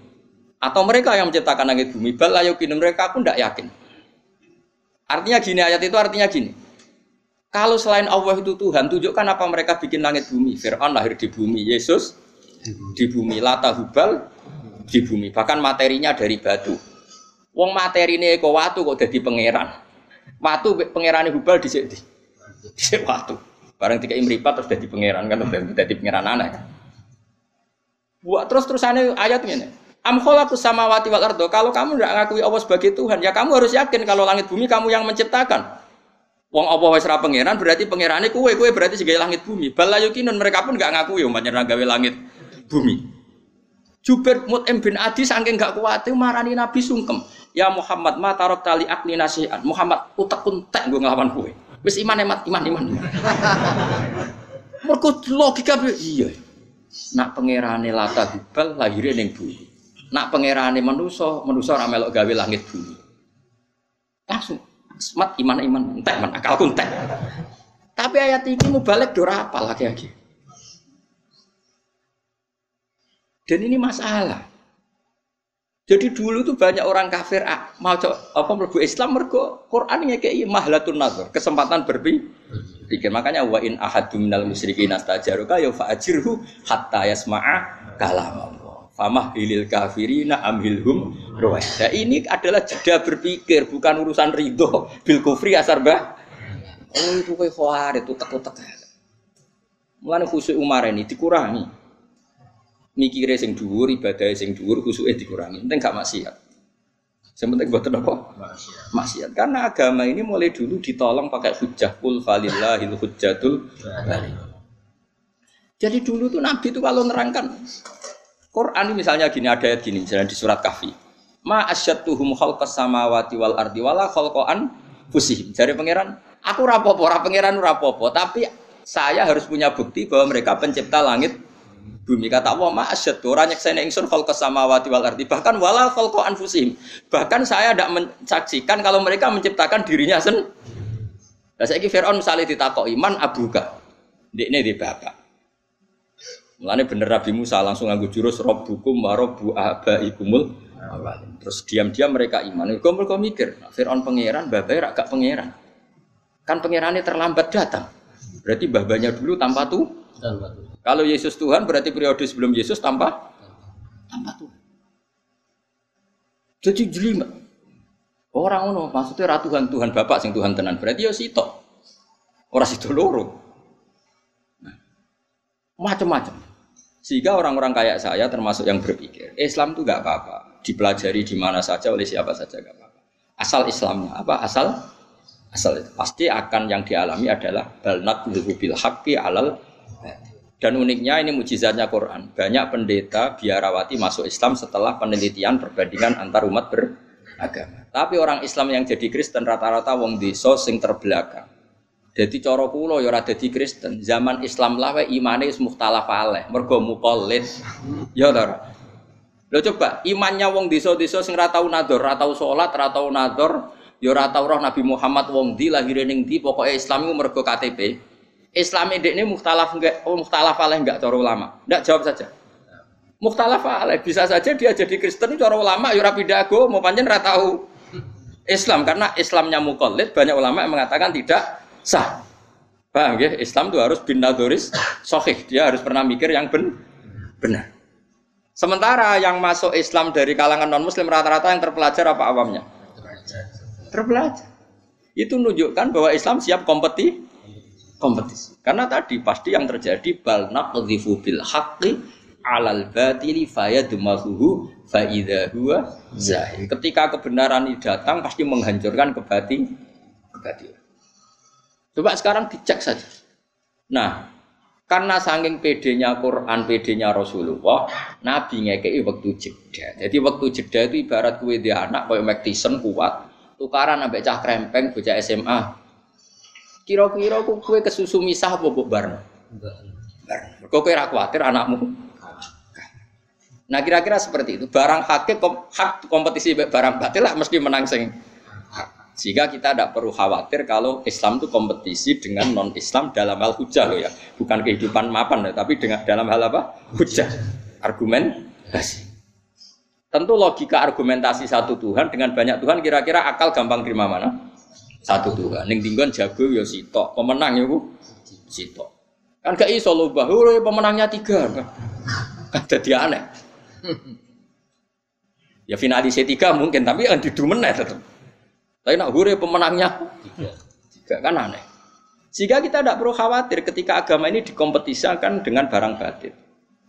Atau mereka yang menciptakan langit bumi? Bal yakin mereka pun tidak yakin. Artinya gini, ayat itu artinya gini. Kalau selain Allah itu Tuhan, tunjukkan apa mereka bikin langit bumi. Fir'aun lahir di bumi, Yesus di bumi, Lata Hubal di bumi. Bahkan materinya dari batu. Wong materi ini kok watu kok jadi pangeran. Watu pangeran Hubal di sini. Di watu. Barang tiga imripat terus jadi pangeran kan terus jadi pangeran aneh. Buat terus terusannya ayatnya nih. Am khalaqus samawati wal ardo. Kalau kamu tidak ngakui Allah sebagai Tuhan, ya kamu harus yakin kalau langit bumi kamu yang menciptakan. Wong Allah wis ra pangeran berarti pangerane kue kue berarti sebagai langit bumi. Bala yukinun mereka pun nggak ngakui umatnya gawe langit bumi. Jubair Mut'im bin Adi saking gak kuat marani Nabi sungkem. Ya Muhammad ma tarok tali akni nasihan. Muhammad utek kuntek gue ngelawan kue. Wis iman emat iman iman. Mergo logika iya. Nak pangerane lata hubal lahirnya ning bumi. Nak pangerane manusa, manusa ora melok gawe langit bumi. Langsung mat iman iman entek man akalku entek. Tapi ayat ini mau balik dora apa lagi-lagi. Dan ini masalah. Jadi dulu tuh banyak orang kafir ah, mau apa mlebu Islam mergo Quran kayak mahlatun nazar, kesempatan berpikir. Makanya wa in ahadum minal musyrikin astajaruka ya fa'ajirhu hatta yasma'a kalam Allah. Famah hilil kafirina amhilhum ruwaya. ini adalah jeda berpikir, bukan urusan ridho bil kufri asar bah. Oh itu kayak itu utek-utek. Mulane khusus Umar ini dikurangi mikire sing dhuwur, ibadah sing dhuwur, khusuke dikurangi. Penting gak maksiat. Yang penting buat apa? Maksiat. maksiat. Karena agama ini mulai dulu ditolong pakai hujah kul falillahil hujjatul Jadi dulu tuh Nabi itu kalau nerangkan Quran misalnya gini ada ayat gini misalnya di surat Kahfi. Ma asyattuhum khalqas samawati wal ardi wala khalqan fusihim. Jadi pangeran, aku rapopo, ora pangeran rapopo, tapi saya harus punya bukti bahwa mereka pencipta langit bumi kata Allah ma asyad orang nyekseni ingsun khalqa samawati wal ardi bahkan wala khalqa anfusihim bahkan saya tidak mensaksikan kalau mereka menciptakan dirinya sen Nah, saya Fir'aun misalnya ditakok iman abuka ini di bapak Mulane bener Nabi Musa langsung nganggo jurus robbukum wa robbu abaikumul awalin. Terus diam-diam mereka iman. Kok mereka mikir, nah, Fir'aun pangeran, babanya gak pangeran. Kan pangerannya terlambat datang. Berarti babanya dulu tanpa tuh. Kalau Yesus Tuhan berarti periode sebelum Yesus tanpa tanpa Tuhan. Jadi jelimet. Orang ono maksudnya ratu Tuhan Tuhan Bapak sing Tuhan tenan berarti ya sito. Orang situ loro. Nah, macam-macam. Sehingga orang-orang kayak saya termasuk yang berpikir Islam itu gak apa-apa, dipelajari di mana saja oleh siapa saja gak apa-apa. Asal Islamnya apa? Asal asal itu pasti akan yang dialami adalah balnat bil haqqi alal dan uniknya ini mujizatnya Quran. Banyak pendeta biarawati masuk Islam setelah penelitian perbandingan antar umat beragama. Tapi orang Islam yang jadi Kristen rata-rata wong desa sing terbelakang. Jadi coro kulo ya Kristen. Zaman Islam lah imane wis mukhtalaf alaih, mergo muqallid. Ya. Lho coba imannya wong desa-desa sing ora tau nador, ora tau salat, ora tau nador, ya roh Nabi Muhammad wong di lahir di pokoke Islam iku mergo KTP. Islam ini muhtalaf enggak, oh muhtalaf alaih enggak cara ulama. Enggak jawab saja. Muhtalaf alaih bisa saja dia jadi Kristen cara ulama ya dago mau panjen ra tahu Islam karena Islamnya mukallid banyak ulama yang mengatakan tidak sah. Paham ya? Islam itu harus bin nadoris sohih. Dia harus pernah mikir yang ben benar. Sementara yang masuk Islam dari kalangan non Muslim rata-rata yang terpelajar apa awamnya? Terpelajar. Itu menunjukkan bahwa Islam siap kompeti kompetisi. Karena tadi pasti yang terjadi bal naqdhifu bil haqqi alal batili fayadmahuhu fa idza huwa zahir. Ketika kebenaran ini datang pasti menghancurkan kebatin kebatilan. Coba sekarang dicek saja. Nah, karena saking pedenya Quran, pedenya Rasulullah, Nabi ngekei waktu jeda. Jadi waktu jeda itu ibarat kue dia anak kayak Mac Tyson kuat, tukaran ambek cah krempeng bocah SMA. Kira-kira kue kesusu misah apa bareng? Bareng. Kok kira khawatir anakmu Nah kira-kira seperti itu. Barang hakik kom, hak kompetisi barang batil lah mesti menang sing Sehingga kita tidak perlu khawatir kalau Islam itu kompetisi dengan non Islam dalam hal hujah loh ya, bukan kehidupan mapan ya, tapi dengan dalam hal apa? Hujah, argumentasi. Tentu logika argumentasi satu Tuhan dengan banyak Tuhan kira-kira akal gampang terima mana? Satu Tuhan. Ning tinggon jago ya sitok, pemenang ya bu sitok. Kan gak iso loh bahwa pemenangnya tiga. Kan jadi aneh. ya finalis tiga mungkin, tapi yang didu meneh tetap. Tapi nak hure pemenangnya tiga. kan aneh. Sehingga kita tidak perlu khawatir ketika agama ini dikompetisikan dengan barang batin.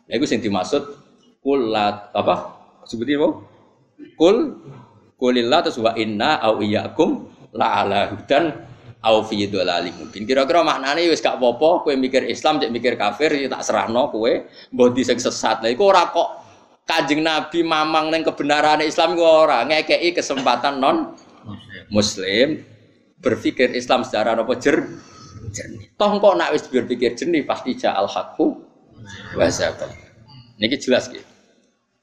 Nah, itu yang dimaksud kulat apa? Sebutin apa? Kul kulillah terus wa inna au iyyakum la ala hudan au fi dhalali mungkin. Kira-kira maknane wis gak apa-apa kowe mikir Islam cek mikir kafir ya tak serahno kowe mbok sing sesat. Lah iku ora kok Kanjeng Nabi mamang neng kebenaran Islam gue orang ngekei kesempatan non Muslim berpikir Islam secara apa jer jernih. Toh kok nak wis berpikir jernih pasti ja'al hakku wasabah. Ini jelas gitu.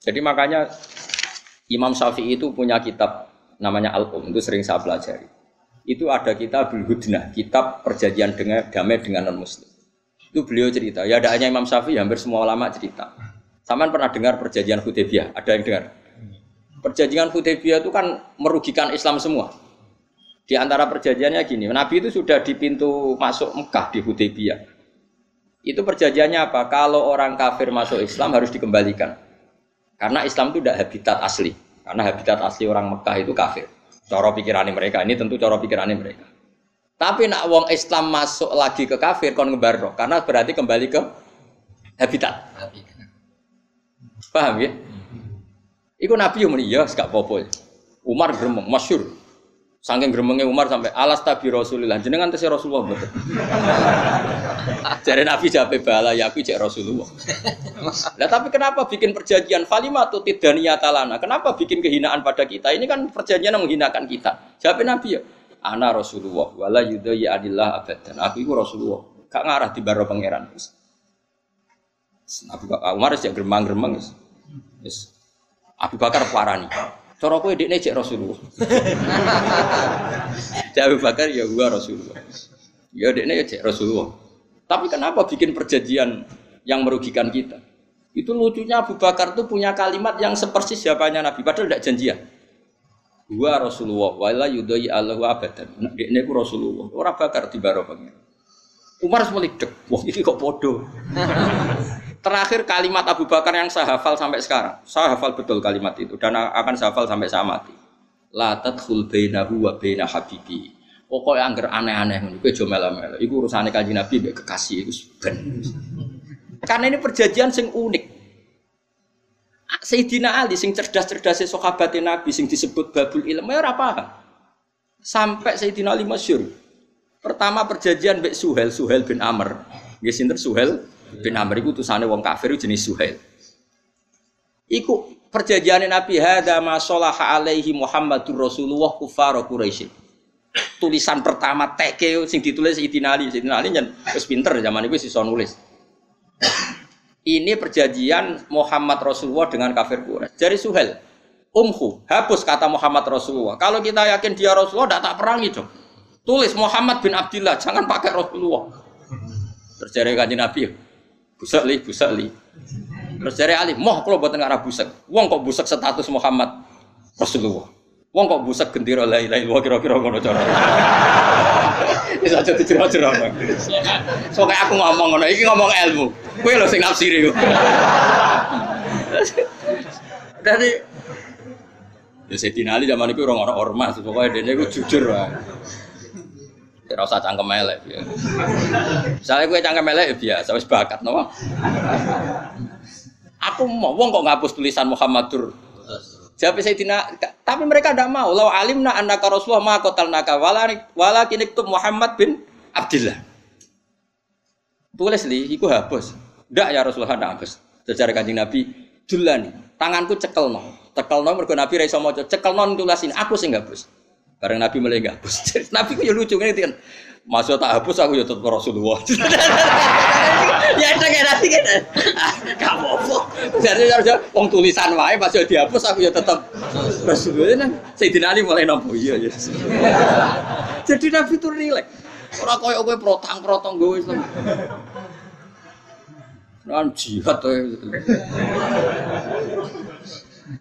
Jadi makanya Imam Syafi'i itu punya kitab namanya Al-Um itu sering saya pelajari. Itu ada kitab Hudnah, kitab perjanjian dengan damai dengan non Muslim. Itu beliau cerita. Ya ada hanya Imam Syafi'i, hampir semua ulama cerita Saman pernah dengar perjanjian Hudaybiyah? Ada yang dengar? Perjanjian Hudaybiyah itu kan merugikan Islam semua. Di antara perjanjiannya gini, Nabi itu sudah di pintu masuk Mekah di Hudaybiyah. Itu perjanjiannya apa? Kalau orang kafir masuk Islam harus dikembalikan. Karena Islam itu tidak habitat asli. Karena habitat asli orang Mekah itu kafir. Coro pikirannya mereka. Ini tentu coro pikirannya mereka. Tapi nak wong Islam masuk lagi ke kafir kon ngebarro karena berarti kembali ke habitat. Paham ya? Iku Nabi yang muni ya gak Umar gremeng masyur. Saking gremengnya Umar sampai alas tabi Rasulullah. Jenengan tesih Rasulullah betul. Jadi Nabi jape bala ya aku cek Rasulullah. Nah tapi kenapa bikin perjanjian falimatu tidaniya talana? Kenapa bikin kehinaan pada kita? Ini kan perjanjian yang menghinakan kita. Jawab Nabi ya. Ana Rasulullah wala yudai adillah abadan. Aku itu Rasulullah. Gak ngarah di baro pangeran. Bakar Umar sih geremang-geremang yes. yes. Abu Bakar parani. Cara kowe dekne cek Rasulullah. Cek Abu Bakar ya gua Rasulullah. Ya dekne ya cek Rasulullah. Tapi kenapa bikin perjanjian yang merugikan kita? Itu lucunya Abu Bakar tuh punya kalimat yang sepersis siapanya Nabi padahal tidak janjian. Gua Rasulullah wala yudai Allahu abadan. Dekne ku Rasulullah. Orang bakar di baro Umar semua dek, wah ini kok bodoh. Terakhir kalimat Abu Bakar yang saya hafal sampai sekarang. Saya hafal betul kalimat itu dan akan saya hafal sampai saya mati. La tadkhul bainahu wa baina habibi. Pokoknya angger aneh-aneh ngono kowe aja melo-melo. Iku urusane Kanjeng Nabi mbek kekasih iku ben. Karena ini perjanjian sing unik. Sayyidina Ali sing cerdas-cerdas sahabat Nabi sing disebut babul ilmu ya ora paham. Sampai Sayyidina Ali masyhur. Pertama perjanjian mbek Suhel, Suhel bin Amr. Nggih sinten Suhel bin Amr iku utusane wong kafir jenis Suhail. Iku perjanjian Nabi hadza ma salaha alaihi Muhammadur Rasulullah kufar Quraisy. Tulisan pertama teke sing ditulis Sayyidina Ali, Sayyidina Ali nyen wis pinter zaman itu iso nulis. Ini perjanjian Muhammad Rasulullah dengan kafir Quraisy. Dari Suhail, umhu, hapus kata Muhammad Rasulullah. Kalau kita yakin dia Rasulullah, tidak tak perangi dong. Tulis Muhammad bin Abdullah, jangan pakai Rasulullah. Terjadi kajian Nabi, Busak li, busak li. Terus dari Ali, moh kalau buat nggak busak. Wong kok busak status Muhammad Rasulullah. Wong kok busak gendera lain lain. Wah kira-kira ngono cara. Ini saja dicerah-cerah. So kayak aku ngomong ngono, iki ngomong ilmu. Kue lo sing nafsiri. Dari Ya Sayyidina Ali zaman itu orang-orang ormas, pokoknya dia itu jujur lah. Tidak usah cangkem melek. Ya. Misalnya gue cangkem melek ya biasa, wis bakat, no? Aku mau wong kok ngapus tulisan Muhammadur. Jawab Sayyidina, tapi mereka tidak mau. Lau alimna annaka Rasulullah ma qatalnaka walakin iktub Muhammad bin Abdullah. Tulis li, iku hapus. Ndak ya Rasulullah ndak hapus. Secara kanjeng Nabi, dulani, tanganku cekel no. Cekel no mergo Nabi ra iso maca. Cekel no tulasin, aku sing hapus. Bareng Nabi mulai hapus. Nabi ku ya lucu ngene kan. Masuk tak hapus aku ya tetep Rasulullah. ya itu kayak nanti kan. Kamu apa? Jadi harus wong tulisan wae pas yo dihapus aku ya tetep Rasulullah. Sayyidina Ali mulai nampu iya ya. Jadi Nabi itu rileks. Ora koyo kowe protang-protong gue Islam. Nan jihad.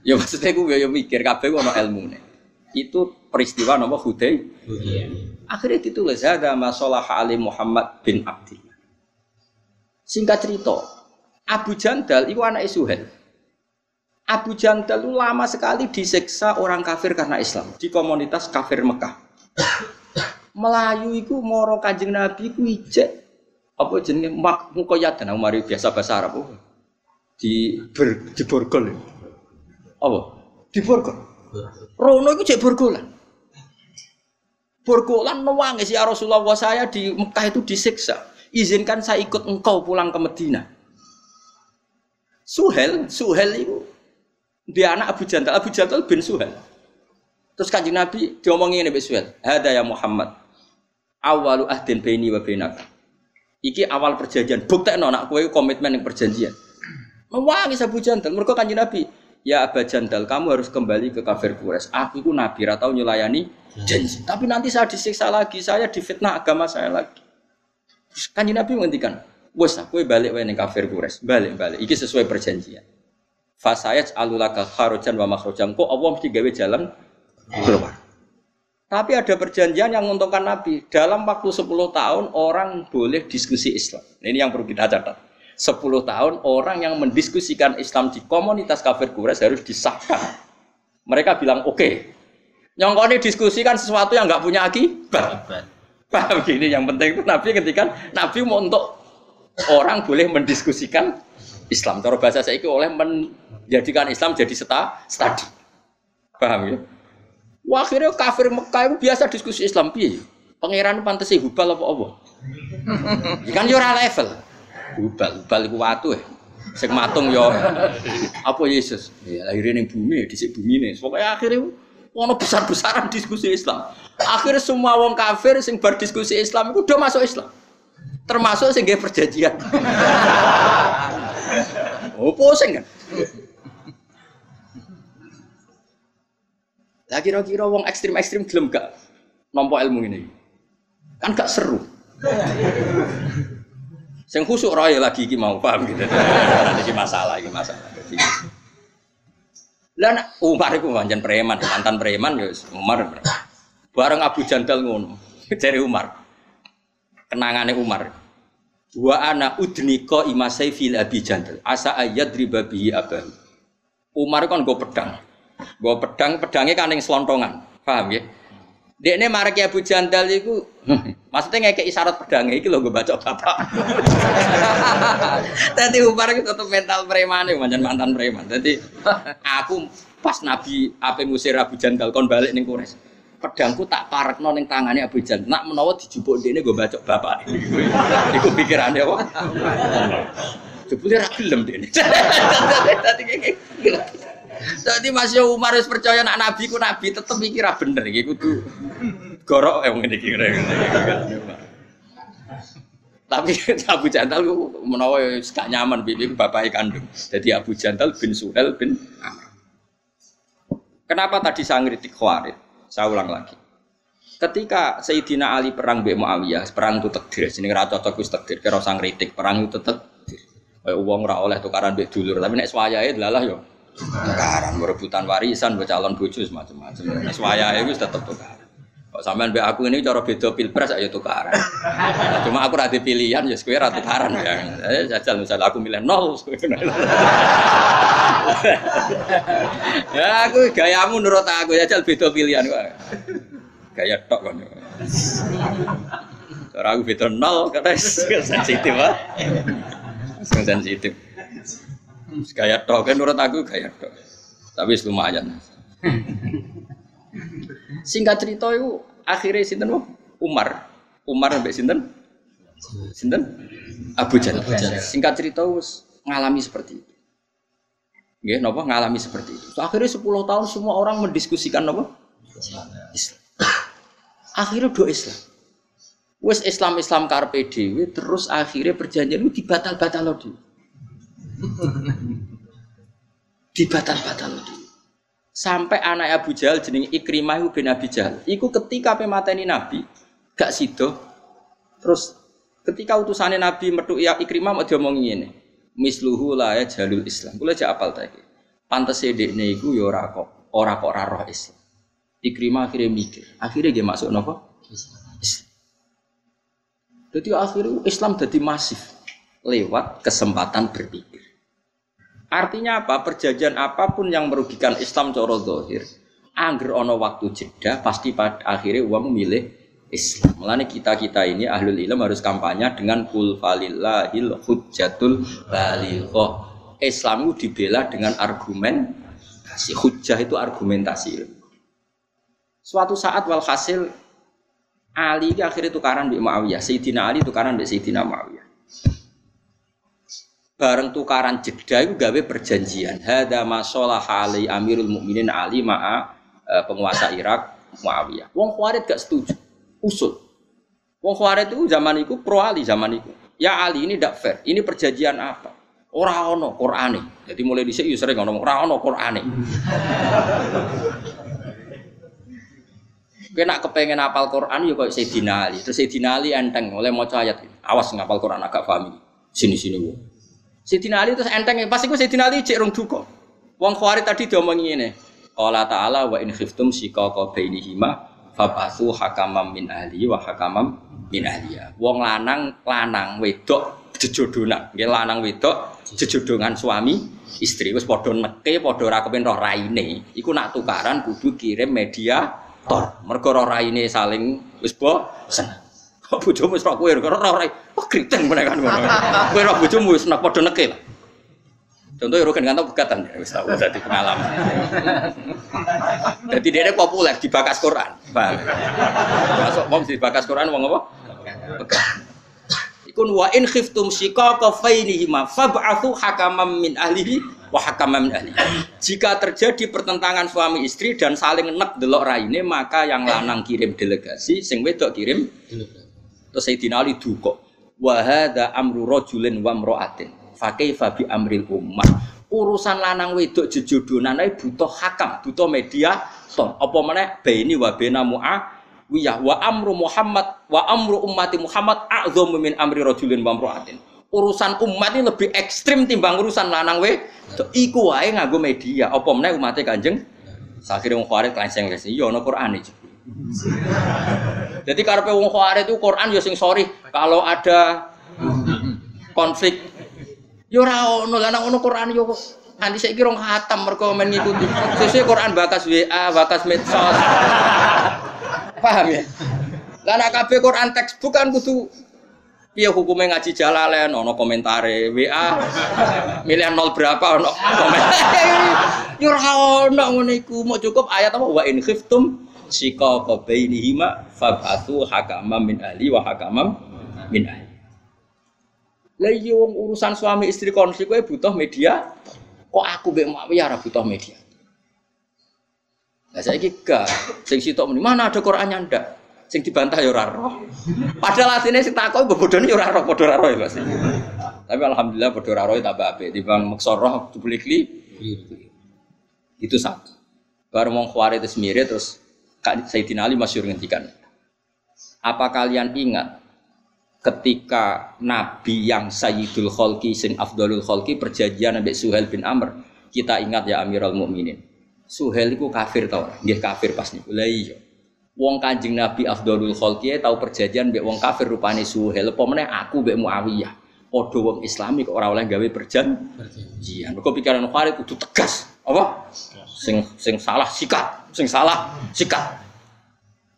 Ya maksudnya gue ya mikir kabeh ono ilmune. Itu peristiwa nama Hudai. Akhirnya ditulis ada masalah Ali Muhammad bin Abdullah. Singkat cerita, Abu Jandal itu anak Suhel. Abu Jandal itu lama sekali diseksa orang kafir karena Islam di komunitas kafir Mekah. Melayu itu moro kanjeng Nabi itu ijek apa jenenge mak mukoyatan mari biasa bahasa Arab oh. di ber, di borgol apa di borgol Rono itu cek borgolan Borgolan nangis ya Rasulullah saya di Mekah itu disiksa. Izinkan saya ikut engkau pulang ke Medina. Suhel, Suhel itu dia anak Abu Jandal, Abu Jandal bin Suhel. Terus kanjeng Nabi diomongin ini Suhel, ada ya Muhammad, awalu ahdin baini wa bainaka. Iki awal perjanjian, bukti anak kue komitmen yang perjanjian. Mewangi Abu Jandal, mereka kanjeng Nabi, ya Abu Jandal, kamu harus kembali ke kafir Quraisy. Aku itu nabi, atau nyulayani janji. Tapi nanti saya disiksa lagi, saya difitnah agama saya lagi. Kanjeng Nabi menghentikan, bos aku balik wae kafir Quraisy, balik balik. Iki sesuai perjanjian. Fasayat alulaka kharojan wa makhrojan. Kok Allah mesti gawe jalan keluar. Tapi ada perjanjian yang menguntungkan Nabi. Dalam waktu 10 tahun orang boleh diskusi Islam. Ini yang perlu kita catat. 10 tahun orang yang mendiskusikan Islam di komunitas kafir Quraisy harus disahkan. Mereka bilang oke. Okay. Nyongkoni diskusi kan sesuatu yang nggak punya akibat. Paham gini yang penting itu Nabi ketika Nabi mau untuk orang boleh mendiskusikan Islam. Cara bahasa saya itu oleh menjadikan Islam jadi seta, studi. Paham ya? Wah, akhirnya kafir Mekah itu biasa diskusi Islam piye? Pangeran pantesi hubal apa apa? Ikan yo level. Hubal, hubal iku watu ya. Sing matung yo apa Yesus? Ya lahirin ning bumi, dhisik bumi nih. Pokoknya akhirnya ono besar-besaran diskusi Islam. Akhirnya semua wong kafir sing berdiskusi Islam itu udah masuk Islam. Termasuk sing perjanjian. oh, pusing kan? Lah kira-kira wong ekstrim-ekstrim gelem gak nampa ilmu ini? Kan gak seru. Sing khusuk roy lagi iki mau paham gitu. Iki masalah, iki masalah. Lah Umar iku pancen preman, mantan preman ya Umar. Bareng Abu Jandal ngono. Dari Umar. Kenangane Umar. Wa ana udnika imasai fil Abi Jandal. Asa ayat riba bihi abah. Umar kan gue pedang. Gue pedang, pedangnya kan yang selontongan. Paham ya? Dia ini marek Abu Jandal itu, maksudnya kayak isyarat pedangnya itu loh gue baca bapak. Tadi Umar itu tetap mental preman ya, mantan mantan preman. Jadi aku pas Nabi apa ngusir Abu Jandal kon balik nih kures. Pedangku tak parek ning tangannya Abu Jandal. Nak menawa dijupuk ini gue baca bapak. Iku pikirannya kok. Jebule ra. Tadi kayak jadi Mas Umar harus percaya nak Nabi ku Nabi tetep mikir bener iki kudu gorok yang ngene iki Tapi Abu Jandal menawa gak nyaman bibi bapak kandung. Jadi Abu Jandal bin Suhel bin. Kenapa tadi saya ngeritik Khawarid? Saya ulang lagi. Ketika Sayyidina Ali perang Mbak Muawiyah, perang itu takdir. Sini ra cocok wis takdir, kira sang ngritik, perang itu takdir. Kayak uang ora oleh tukaran mbek dulur, tapi nek swayahe delalah yo tukaran berebutan warisan buat calon bojo macam-macam nek swayahe wis tetep tukaran. Kok sampean mbek aku ini cara beda pilpres ayo tukaran. Cuma aku rada pilihan ya kowe ra tukaran ya. Eh, jajal misalnya aku milih nol ya aku gayamu nurut aku jajal beda pilihan kok. Gaya tok kan cara aku beda nol kata sensitif ah sensitif Gaya tok kan menurut aku gaya tok. Tapi lumayan. Singkat cerita itu akhirnya sinten Umar. Umar sampai sinten? Sinten? Abu Jahal. Singkat cerita us ngalami seperti itu. Nggih, napa ngalami seperti itu. Akhirnya 10 tahun semua orang mendiskusikan napa? Islam. Akhirnya do Islam. Wes Islam Islam karpe dewi terus akhirnya perjanjian itu dibatal-batal loh dibatal-batal loh Sampai anak Abu Jahal jeneng Ikrimah bin Abi Jahal. Iku ketika pemateni Nabi gak sido. Terus ketika utusannya Nabi metu ya Ikrimah mau diomongin ini. Misluhu la ya jalul Islam. Kula aja apal ta iki. Pantes dekne iku ya ora kok ora kok ora roh Islam. Ikrimah akhirnya mikir. Akhirnya dia masuk? Islam. Jadi akhirnya Islam jadi masif lewat kesempatan berpikir. Artinya apa? Perjanjian apa pun yang merugikan Islam coro dohir, angger ono waktu jeda, pasti pada akhirnya uang memilih Islam. Mulanya kita kita ini ahlul ilm harus kampanye dengan kul falillahil hujjatul balighoh. Islam itu dibela dengan argumen kasih hujjah itu argumentasi. Suatu saat walhasil Ali akhirnya tukaran di Muawiyah, Sayyidina Ali tukaran di Sayyidina Muawiyah. Bareng tukaran jeda itu gawe perjanjian. Hada masalah Ali Amirul Mukminin Ali ma'a e, penguasa Irak Muawiyah. Wong Khawarij gak setuju. Usul. Wong Khawarij itu zaman itu pro Ali zaman itu. Ya Ali ini tidak fair. Ini perjanjian apa? Ora ono Qur'ane. Jadi mulai dhisik yo sering ngomong ora ono. Kena kepengen apal Quran ya kok Sayyidina Ali. Terus Sayyidina Ali enteng oleh maca ayat. Awas ngapal Quran agak paham Sini-sini wo. Sayyidina Ali terus enteng pasti ku Sayyidina Ali cek rong duka. Wong Khawarij tadi diomongi ngene. Allah Ta'ala wa in khiftum shiqaqa bainihima fabathu hakamam min ahli wa hakamam min ahliya. Wong lanang lanang wedok jejodonan. Nggih lanang wedok jejodongan suami istri wis padha neke padha ora kepen roh raine. Iku nak tukaran kudu kirim media tor. Mergo roh raine saling wis bosen. Bojomu wis roh kowe roh rai. Wah kriteng meneh kan ngono. Kowe roh bojomu wis nek padha neke. Contoh ya kan kantong pegatan ya wis tau dadi pengalaman. Jadi dia populer di bakas Quran. Masuk wong di bakas Quran wong apa? Ikun wa in khiftum shiqaqa fainihima fab'athu hakamam min ahlihi wa hakamam min ahlihi. Jika terjadi pertentangan suami istri dan saling nek delok raine maka yang lanang kirim delegasi, sing wedok kirim Terus Sayyidina Ali duka. Wa hadza amru rajulin wa imra'atin. Fa kaifa bi amril ummah. Urusan lanang wedok jejodonan ae butuh hakam, butuh media ton. Apa meneh baini wa baina mu'a wiyah wa amru Muhammad wa amru ummati Muhammad a'dhamu min amri rajulin wa imra'atin. Urusan umat ini lebih ekstrim timbang urusan lanang we. Iku wae nganggo media. Apa meneh umate Kanjeng Sakire wong Khawarij wis iya ana iki. Jadi karepe wong Khawarij itu Quran ya sing sorry kalau ada konflik ya ora ono. Lah nek ono Quran yo nanti saya kira khatam mereka men ngikuti. Sesuai Quran bakas WA bakas medsos. Paham ya? Nek kabeh Quran teks bukan kudu piye hukumnya ngaji jalalen ono komentare WA milih nol berapa ono komentar yo ora ono mau cukup ayat apa? Wa in khiftum shiqaqa bainihima fab'athu hakamam min ahli wa hakamam min ahli lah iya wong urusan suami istri konflik kowe butuh media kok aku mbek ya ora butuh media Nah saya gak, sing sitok muni mana ada Qurannya ndak? Sing dibantah ya ora roh. Padahal asline sing takok bebodone ya ora roh, padha ora roh ya Tapi alhamdulillah padha ora roh ya tambah apik timbang maksa roh dibeli Itu satu. Baru mau khawari itu sendiri terus Sayyidina Ali masyur ngendikan. Apa kalian ingat ketika Nabi yang Sayyidul Khalqi sing Afdalul Khalqi perjanjian Nabi Suhail bin Amr kita ingat ya Amirul Mukminin Suhel itu kafir tau, dia kafir pas nih. Lah iya. Wong Kanjeng Nabi Afdhalul Khalqi tahu perjanjian mbek wong kafir rupane Suhel, apa meneh aku mbek Muawiyah. Padha wong Islami kok ora oleh gawe perjanjian. Mergo pikiran Khalid kudu tegas. Apa? Sing sing salah sikat, sing salah sikat.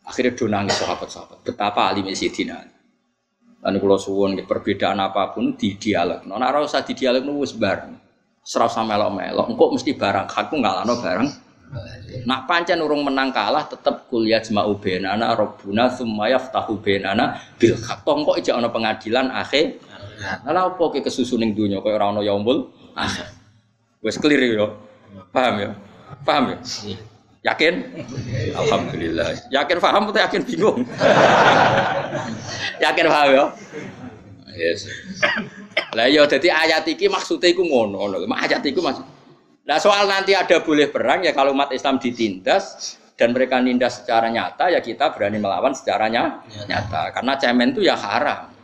Akhirnya do nangis sahabat-sahabat. Betapa alim Sayyidina Ali. Lan kula suwun perbedaan apa pun di dialog. Nek ora di dialog wis bareng. Serasa melok-melok, engkau mesti barang aku ngalano barang. Nak pancen urung menang kalah tetep kuliah jma'u benana robbuna summa yaftahu benana bil haq. Kok ijak pengadilan akhir. Lah opo ke kesusu ning donya kaya ora ana yaumul akhir. Clear ya. Paham ya? Paham ya? Yakin? Alhamdulillah. Yakin paham atau yakin bingung? yakin paham ya? Yes. Lah ya jadi ayat iki maksudnya iku ngono ngono. Ayat iku maksud. Nah soal nanti ada boleh perang ya kalau umat Islam ditindas dan mereka nindas secara nyata ya kita berani melawan secara nyata. Karena cemen itu ya haram.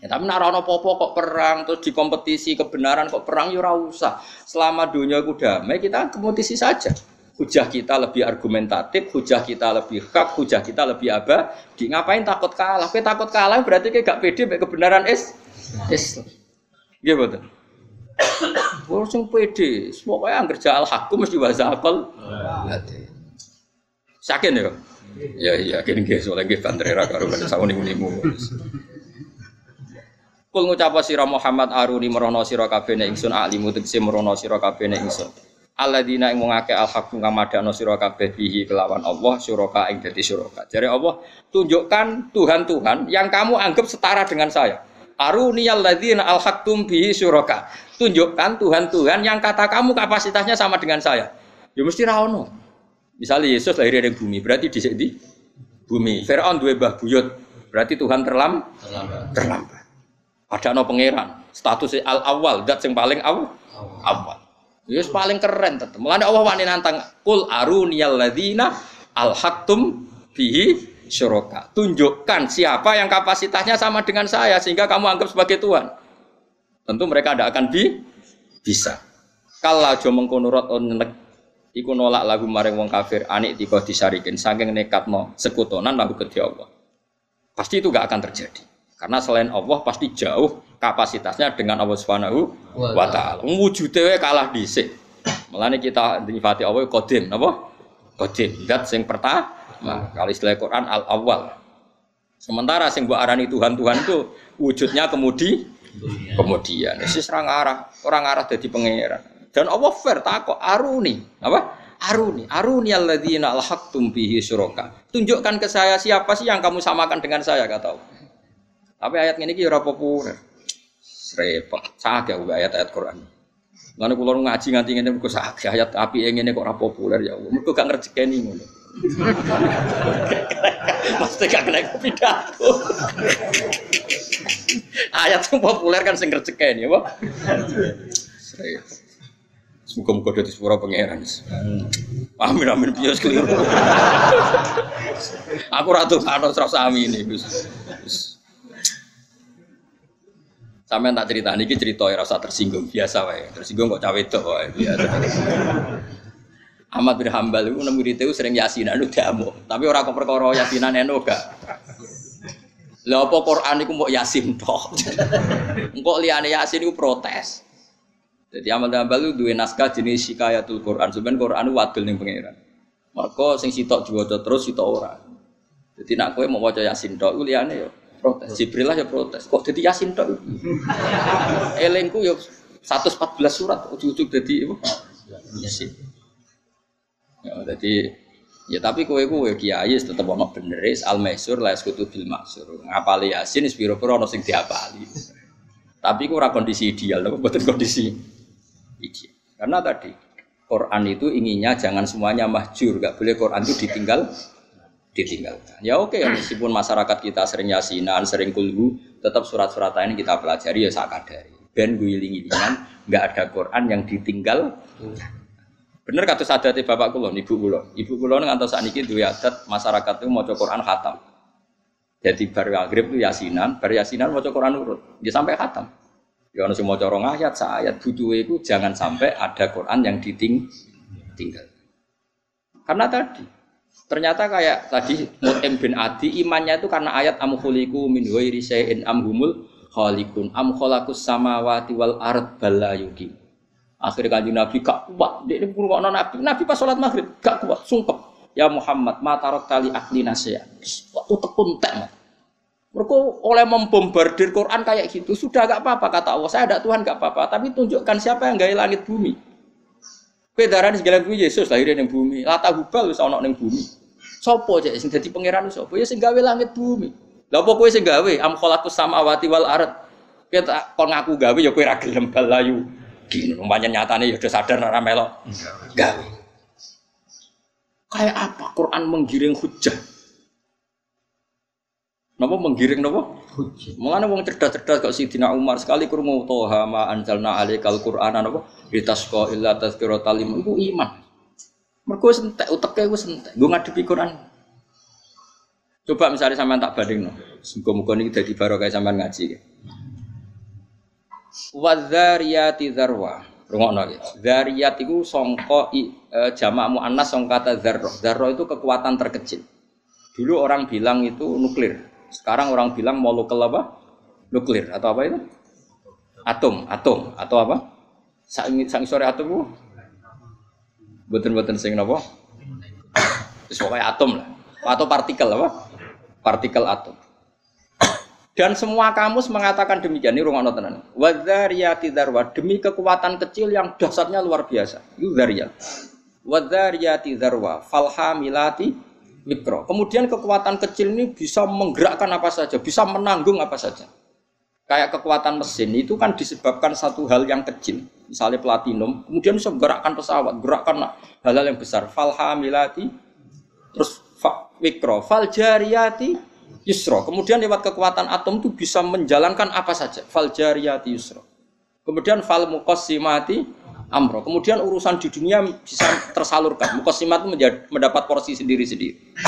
Ya, tapi nak ono popo kok perang terus di kompetisi kebenaran kok perang ya usah. Selama dunia itu damai kita kompetisi saja. Hujah kita lebih argumentatif, hujah kita lebih hak, hujah kita lebih apa? Di ngapain takut kalah? Kowe takut kalah berarti kayak gak pede kebenaran is Islam. Iya betul. Wong sing pede, pokoke angger al hakum mesti bahasa akal. Sakin ya? Ya iya, kene nggih soalnya nggih bandrera karo ben sauni-unimu. Kul ngucap sira Muhammad aruni merono sira kabeh nek ingsun alimu tegese merono sira kabeh nek ingsun. Alladzina ing wong akeh al haqqu ngamadano sira kabeh bihi kelawan Allah syuraka ing dadi syuraka. Jare Allah, tunjukkan Tuhan-Tuhan yang kamu anggap setara dengan saya. Aruni alladzina alhaqtum bihi syuraka. Tunjukkan Tuhan-Tuhan yang kata kamu kapasitasnya sama dengan saya. Ya mesti ra ono. Misalnya Yesus lahir dari bumi, berarti di di bumi. Firaun dua bah buyut, berarti Tuhan terlam terlambat. terlambat. Ada no pangeran, status al awal, dat yang paling awal. awal. Yesus paling keren tetep. Mulane Allah wani nantang, kul aruni alladzina alhaqtum bihi syuraka. Tunjukkan siapa yang kapasitasnya sama dengan saya sehingga kamu anggap sebagai Tuhan. Tentu mereka tidak akan bi bisa. Kalau jo mengkonurot onek iku nolak lagu maring wong kafir anik tiko disarikin saking nekat no sekutonan lagu ke Allah. Pasti itu gak akan terjadi. Karena selain Allah pasti jauh kapasitasnya dengan Allah Subhanahu wa taala. Wujudnya kalah dhisik. Mulane kita nyifati Allah kodim, apa? Kodim. Dat sing pertama Nah, kalau istilah Quran al awal. Sementara sing buat arani Tuhan Tuhan itu wujudnya kemudi kemudian. Ini orang arah orang arah jadi pangeran. Dan Allah fair takut aruni apa? Aruni, aruni alladzina alhaqtum bihi syuraka. Tunjukkan ke saya siapa sih yang kamu samakan dengan saya kata Allah. Tapi ayat ini kira populer. Repot. Ya ayat-ayat Quran. Mana kulo ngaji nganti ngene kok sakit ayat api ngene kok populer ya Allah. Mergo gak ngerjekeni ngono. Maksudnya gak kena pidato. Ayat yang populer kan sing rezeki ya, Pak. Semoga-moga dari sepura pangeran. Amin amin bias keliru. Aku ratu kano serasa amin ini. Sampai tak cerita ini cerita rasa tersinggung biasa wae. Tersinggung kok cawe itu wae biasa. Ahmad bin Hambal itu murid itu sering yasinan itu diamu. Tapi orang kok perkara yasinan eno gak. Lah apa Quran iku mau yasin tok. Engkok liyane yasin iku protes. Jadi Ahmad bin Hambal itu dua naskah jenis Shikayatul Quran. Sebenarnya Quran itu wadul ning pangeran. Maka sing sitok diwaca terus sitok ora. Jadi nak kowe mau waca yasin tok iku liyane yo protes. Jibril lah ya protes. Kok jadi yasin tok? Elengku yo 114 surat ujug-ujug dadi Yasin. Ya, jadi ya tapi kue kue kiai tetap ono bener al maisur lah sekutu bil maksur ngapali yasin spiro piro ono sing diapali tapi kue kondisi ideal tapi betul kondisi ideal karena tadi Quran itu inginnya jangan semuanya mahjur gak boleh Quran itu ditinggal ditinggalkan ya oke okay, meskipun masyarakat kita sering yasinan sering kulhu tetap surat-surat ini kita pelajari ya sakadari ben gue iling-ilingan nggak ada Quran yang ditinggal Bener kata sadati bapak kulon, ibu kulon. Ibu kulon ngantos saat ini dua adat masyarakat itu mau Quran khatam. Jadi bar maghrib itu yasinan, bar yasinan mau Quran urut. Dia sampai khatam. Ya ono semua corong ayat, ayat butuh itu jangan sampai ada Quran yang ditinggal. Karena tadi ternyata kayak tadi Mut'im bin Adi imannya itu karena ayat amkhuliku min ghairi syai'in amhumul khalikun am khalakus samawati wal ard bala yukim. Akhirnya kanjeng Nabi gak kuat. Dia ini pun Nabi. Nabi pas sholat maghrib gak kuat, sungkep. Ya Muhammad, matarok tali akli nasya. Waktu tekun tek. Mereka oleh membombardir Quran kayak gitu sudah gak apa-apa kata Allah. Saya ada Tuhan gak apa-apa. Tapi tunjukkan siapa yang gaya langit bumi. Pedaran segala bumi Yesus lahir di bumi. Lata hubal wis ana ning bumi. Sopo aja sing dadi pangeran sopo? Ya sing gawe langit bumi. Lah apa kowe sing gawe? Am khalaqus samawati wal ard. Kita kon ngaku gawe ya kowe ra gelem balayu. Gini, umpamanya nyatane ya udah sadar ora melok. Gawe. Kayak apa Quran menggiring hujah? Napa menggiring napa? Hujjah. Mengane wong cerdas-cerdas kok Sidina Umar sekali krungu toha ma anzalna alaikal Qur'ana napa? Litasqa illa tazkiratal liman iku iman. Mergo sentek uteke wis sentek. Nggo ngadepi Quran. Coba misalnya sampean tak bandingno. Muga-muga niki dadi barokah sampean ngaji. Wadzariyati zarwa. Rungokno iki. Zariyat iku sangka e, jamak muannas sangka kata. Zarro itu kekuatan terkecil. Dulu orang bilang itu nuklir. Sekarang orang bilang molekul apa? Nuklir atau apa itu? Atom, atom atau apa? Sang, sang sore atom? Buatan-buatan sing napa? Pokoknya atom lah. Atau partikel apa? Partikel atom. Dan semua kamus mengatakan demikian. Ini rumah tenan. Wadzariyati darwa demi kekuatan kecil yang dasarnya luar biasa. Itu zariyat. Wadzariyati darwa falhamilati mikro. Kemudian kekuatan kecil ini bisa menggerakkan apa saja, bisa menanggung apa saja. Kayak kekuatan mesin itu kan disebabkan satu hal yang kecil, misalnya platinum, kemudian bisa menggerakkan pesawat, gerakkan hal-hal yang besar. Falhamilati, terus mikro, fal jariyati yusro. Kemudian lewat kekuatan atom itu bisa menjalankan apa saja. Fal jariyati yusro. Kemudian fal mukosimati amro. Kemudian urusan di dunia bisa tersalurkan. Mukosimat itu mendapat porsi sendiri-sendiri.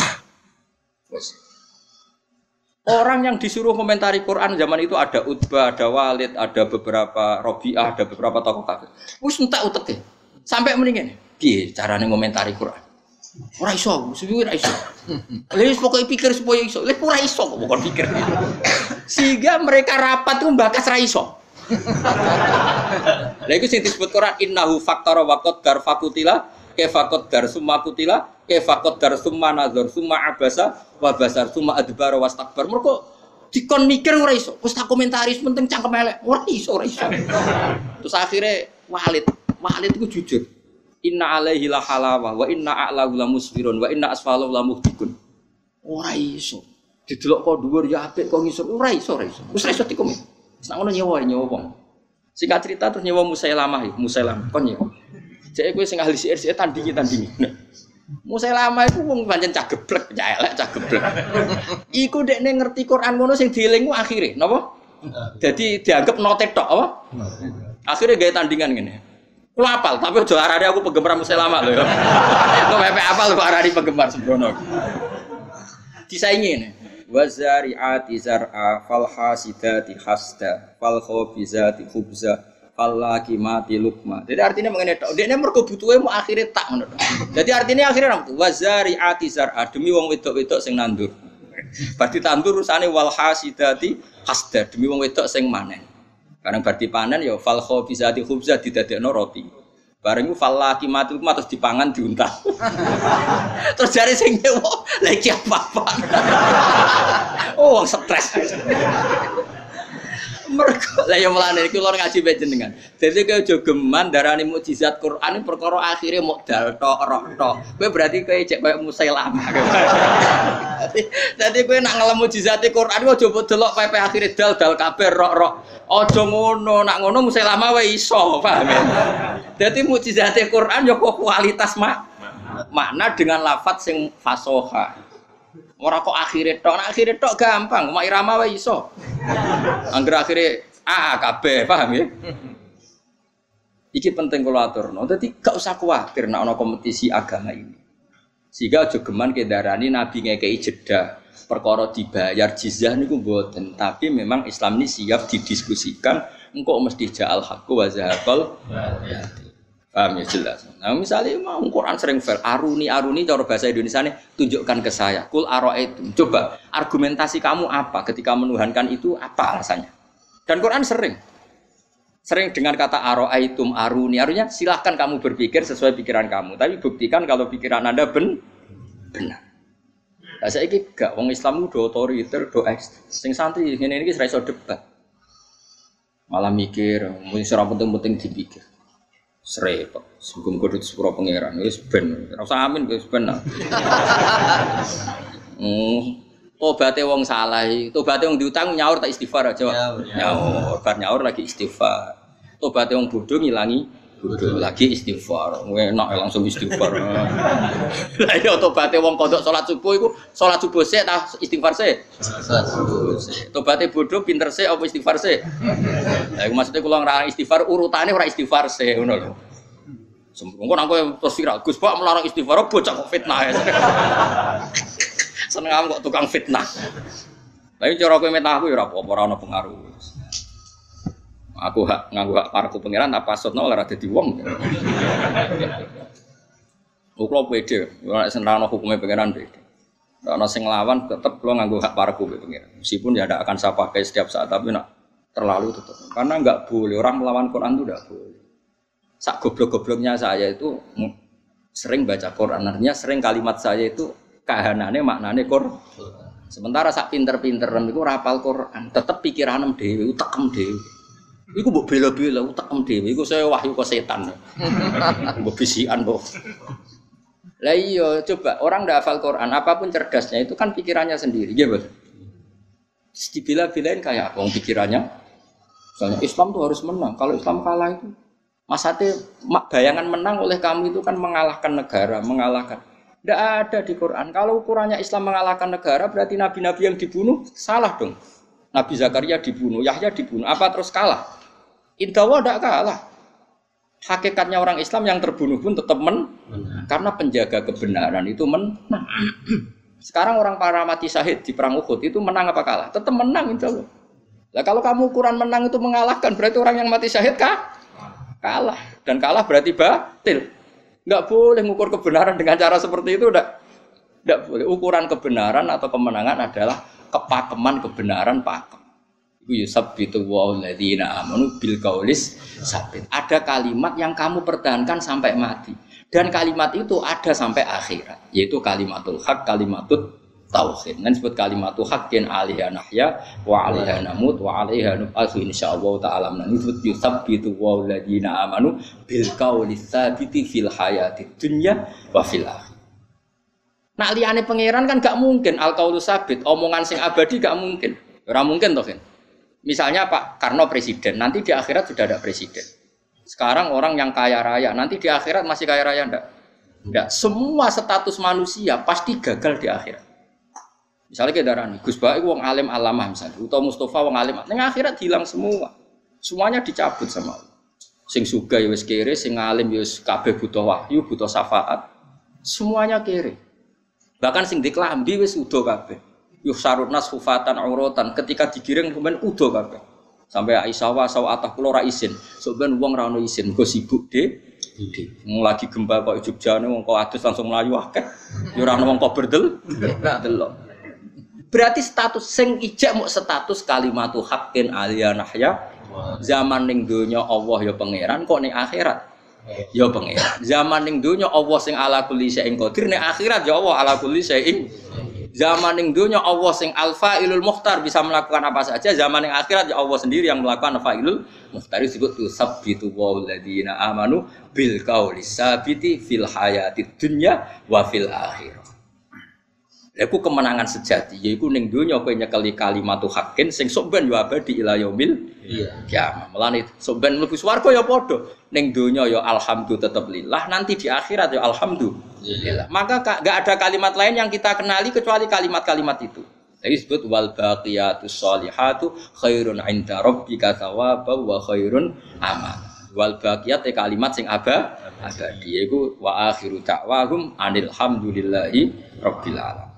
Orang yang disuruh komentari Quran zaman itu ada Utbah, ada Walid, ada beberapa Robiah, ada beberapa tokoh kafir. Wis entek utek Sampai mendingan. Piye carane komentari Quran? Ora iso, suwi ora iso. Wis pokoke pikir supaya iso. Lha ora iso kok bukan pikir. Sehingga mereka rapat itu bakas ra iso. Lha iku sing disebut Quran innahu faktara wa qaddar fakutila kefakot dar summa kutila kefakot dar summa nazar summa abasa wa basar summa adbara wastakbar. Mergo dikon mikir ora iso. Wis tak komentaris penting cangkem elek. Ora iso, ora iso. Terus akhirnya Walid, Walid itu jujur. Inna alaihi la halawa wa inna a'lahu la musfirun wa inna asfalahu la muhdikun. Ora iso. Didelok kok dhuwur ya apik kok ngisor ora iso, ora iso. Wis iso dikomit. Sak ngono nyewa nyewa wong. Singkat cerita terus nyewa Musailamah, Musailamah kon nyewa. Jadi kowe sing ahli sihir sih tandingi tandingi. Musailamah iku wong pancen cah geblek, cah elek, cah geblek. Iku dekne ngerti Quran ngono sing dieling ku akhire? Jadi dianggap notet tok apa? Akhirnya gaya tandingan gini. Lu apal, tapi aja arane aku penggemar Musailamah lho ya. Kok pepe apal kok arani penggemar sembrono. Disaingi ini wazari'ati zar'a fal hasidati hasda fal khubza fal lakimati lukma. Jadi artinya mengenai tok. Dia mergo butuhe akhirnya tak ngono. Jadi artinya akhirnya apa tuh? Wazari'ati zar'a demi wong wedok-wedok sing nandur. Berarti tandur urusane wal hasidati hasda demi wong wedok sing manen. Karena berarti panen ya fal khabizati khubza didadekno roti. Bareng itu falla kimatu terus dipangan diuntal. terus jari sing nyewa lagi apa-apa. oh, stres. Mergo lah ya melane iki lor ngaji bae jenengan. Dadi kowe aja geman darani mukjizat Quran perkara akhire mok dal tok roh tok. Kowe berarti kowe cek koyo Musailamah. Dadi kowe nak ngelem mukjizat Quran aja mbok delok pepe akhire dal dal kabeh roh roh. Aja ngono, nak ngono Musailamah wae iso, paham ya? Dadi mukjizat Quran yo kualitas mak makna dengan lafat sing fasoha. Ora kok akhirnya tok, nak akhirnya tok gampang, mak irama wae iso. Angger akhirnya A kabeh, paham ya? Iki penting kalau aturno. Dadi gak usah khawatir nek ana kompetisi agama ini. Sehingga aja geman kedarani nabi ngekei jeda perkara dibayar jizyah niku mboten, tapi memang Islam ini siap didiskusikan engkau mesti ja'al haqqu wa zahaqal Paham ya jelas. Nah misalnya mau Quran sering fair, aruni aruni cara bahasa Indonesia nih tunjukkan ke saya. Kul aro itu. Coba argumentasi kamu apa ketika menuhankan itu apa alasannya? Dan Quran sering sering dengan kata aro aitum aruni artinya silahkan kamu berpikir sesuai pikiran kamu. Tapi buktikan kalau pikiran anda ben benar. Lah saiki gak wong Islam do otoriter, do. Sing santri iki ora iso debat. Malah mikir, mung ora penting-penting dipikir. Srepet, sugeng kudu sepuro pangeran wis ben. Ora usah amin wis ben. Hmm. Tobaté wong salah, tobaté wong diutang nyaur tak istighfar aja. Nyaur, Nyaur, bar nyaur lagi istighfar. Tobaté wong bodoh ngilangi bodoh lagi istighfar. Enak ya langsung istighfar. Lah iya tobaté wong kodok salat subuh iku salat subuh sik ta istighfar sik. Salat subuh. Tobaté bodoh pinter sik apa istighfar sik? Lah iku maksudnya kula ora istighfar urutane ora istighfar sik ngono lho. Sembung kok aku terus viral Gus Pak melarang istighfar bocah kok fitnah ya. Seneng kok tukang fitnah. Tapi cara kowe metah aku ya ora apa-apa ora ono pengaruh. Aku hak nganggo hak parku pangeran apa sotno ora dadi wong. Kulo pede, ora senrano hukumnya pangeran pede. Karena sing lawan tetep lo nganggo hak parku pangeran. Meskipun ya tidak akan saya pakai setiap saat tapi nak terlalu tetap. Karena nggak boleh orang melawan Quran itu tidak boleh. Sak goblok-gobloknya saya itu sering baca Quran, artinya sering kalimat saya itu kahanane maknane Quran. Sementara sak pinter-pinteran itu rapal Quran, tetep pikiran dewi, utekem dewi. Iku mbok bela-bela utekem dewi, iku saya wahyu ke setan. Mbok bisikan mbok. Lah iya, coba orang ndak hafal Quran, apa pun cerdasnya itu kan pikirannya sendiri, ya betul. Dibila-bilain kayak apa pikirannya? Misalnya Islam tuh harus menang. Kalau Islam kalah itu Mas Ate, bayangan menang oleh kamu itu kan mengalahkan negara, mengalahkan. Tidak ada di Quran. Kalau ukurannya Islam mengalahkan negara, berarti nabi-nabi yang dibunuh salah dong. Nabi Zakaria dibunuh, Yahya dibunuh. Apa terus kalah? Indawa tidak kalah. Hakikatnya orang Islam yang terbunuh pun tetap men, karena penjaga kebenaran itu menang. Sekarang orang para mati syahid di perang Uhud itu menang apa kalah? Tetap menang insya Allah. Lah kalau kamu ukuran menang itu mengalahkan, berarti orang yang mati syahid kah? kalah dan kalah berarti batil nggak boleh mengukur kebenaran dengan cara seperti itu udah nggak boleh ukuran kebenaran atau kemenangan adalah kepakeman kebenaran pakem itu Yusuf itu walladzina amanu bil kaulis sabit ada kalimat yang kamu pertahankan sampai mati dan kalimat itu ada sampai akhirat yaitu kalimatul hak kalimatut tauhid. Nan sebut kalimat haqqin alaiha nahya wa alaiha namut wa alaiha nub'atsu insyaallah taala. Nan disebut yusabbitu wa alladziina amanu bil qauli tsabiti fil hayati dunya wa fil akhir. Nak liyane pangeran kan gak mungkin al qaulu sabit, omongan sing abadi gak mungkin. Ora mungkin toh, kan? Misalnya Pak Karno presiden, nanti di akhirat sudah ada presiden. Sekarang orang yang kaya raya, nanti di akhirat masih kaya raya ndak? Ndak. Semua status manusia pasti gagal di akhirat. Misalnya kayak darah nih, Gus Baik wong alim alamah misalnya, atau Mustafa wong alim, neng akhirat hilang semua, semuanya dicabut sama Allah. Sing suga ya wis kere, sing alim ya wis kabeh butuh wahyu, butuh syafaat, semuanya kere. Bahkan sing diklambi wis udo kabeh. Yuh sarutnas hufatan auratan, ketika digiring kemudian udo kabeh. Sampai Aisyah wa saw atah kula ra isin. Soben wong ra ono isin, go sibuk de. Wong lagi gempa kok Jogjane wong kok adus langsung mlayu akeh. Ya ora ono wong kok berdel. Delok. Berarti status sing ijek mau status kalimatu hakin alia nahya zaman ning donya Allah ya pangeran kok ning akhirat ya pangeran. Zaman ning donya Allah sing ala kulli syai'in qadir ning akhirat ya Allah ala kulli syai'in Zaman ning donya Allah sing alfa ilul muhtar bisa melakukan apa saja. Zaman yang akhirat ya Allah sendiri yang melakukan alfa ilul muhtar disebut tu sabbitu wa ladina amanu bil qauli sabiti fil hayati dunya wa fil akhirah. Iku kemenangan sejati, yaiku ning donya kowe nyekeli kalimatu hakin sing sok ben yo abadi ila yaumil iya. kiamah. Mulane sok ben mlebu swarga ya padha. Ning donya ya alhamdulillah tetep lillah, nanti di akhirat ya alhamdulillah. Maka gak ada kalimat lain yang kita kenali kecuali kalimat-kalimat itu. Jadi disebut wal baqiyatus sholihatu khairun 'inda rabbika thawaban wa khairun amal. Wal baqiyat kalimat sing aba abadi yaiku wa akhiru da'wahum anil hamdulillahi rabbil alamin.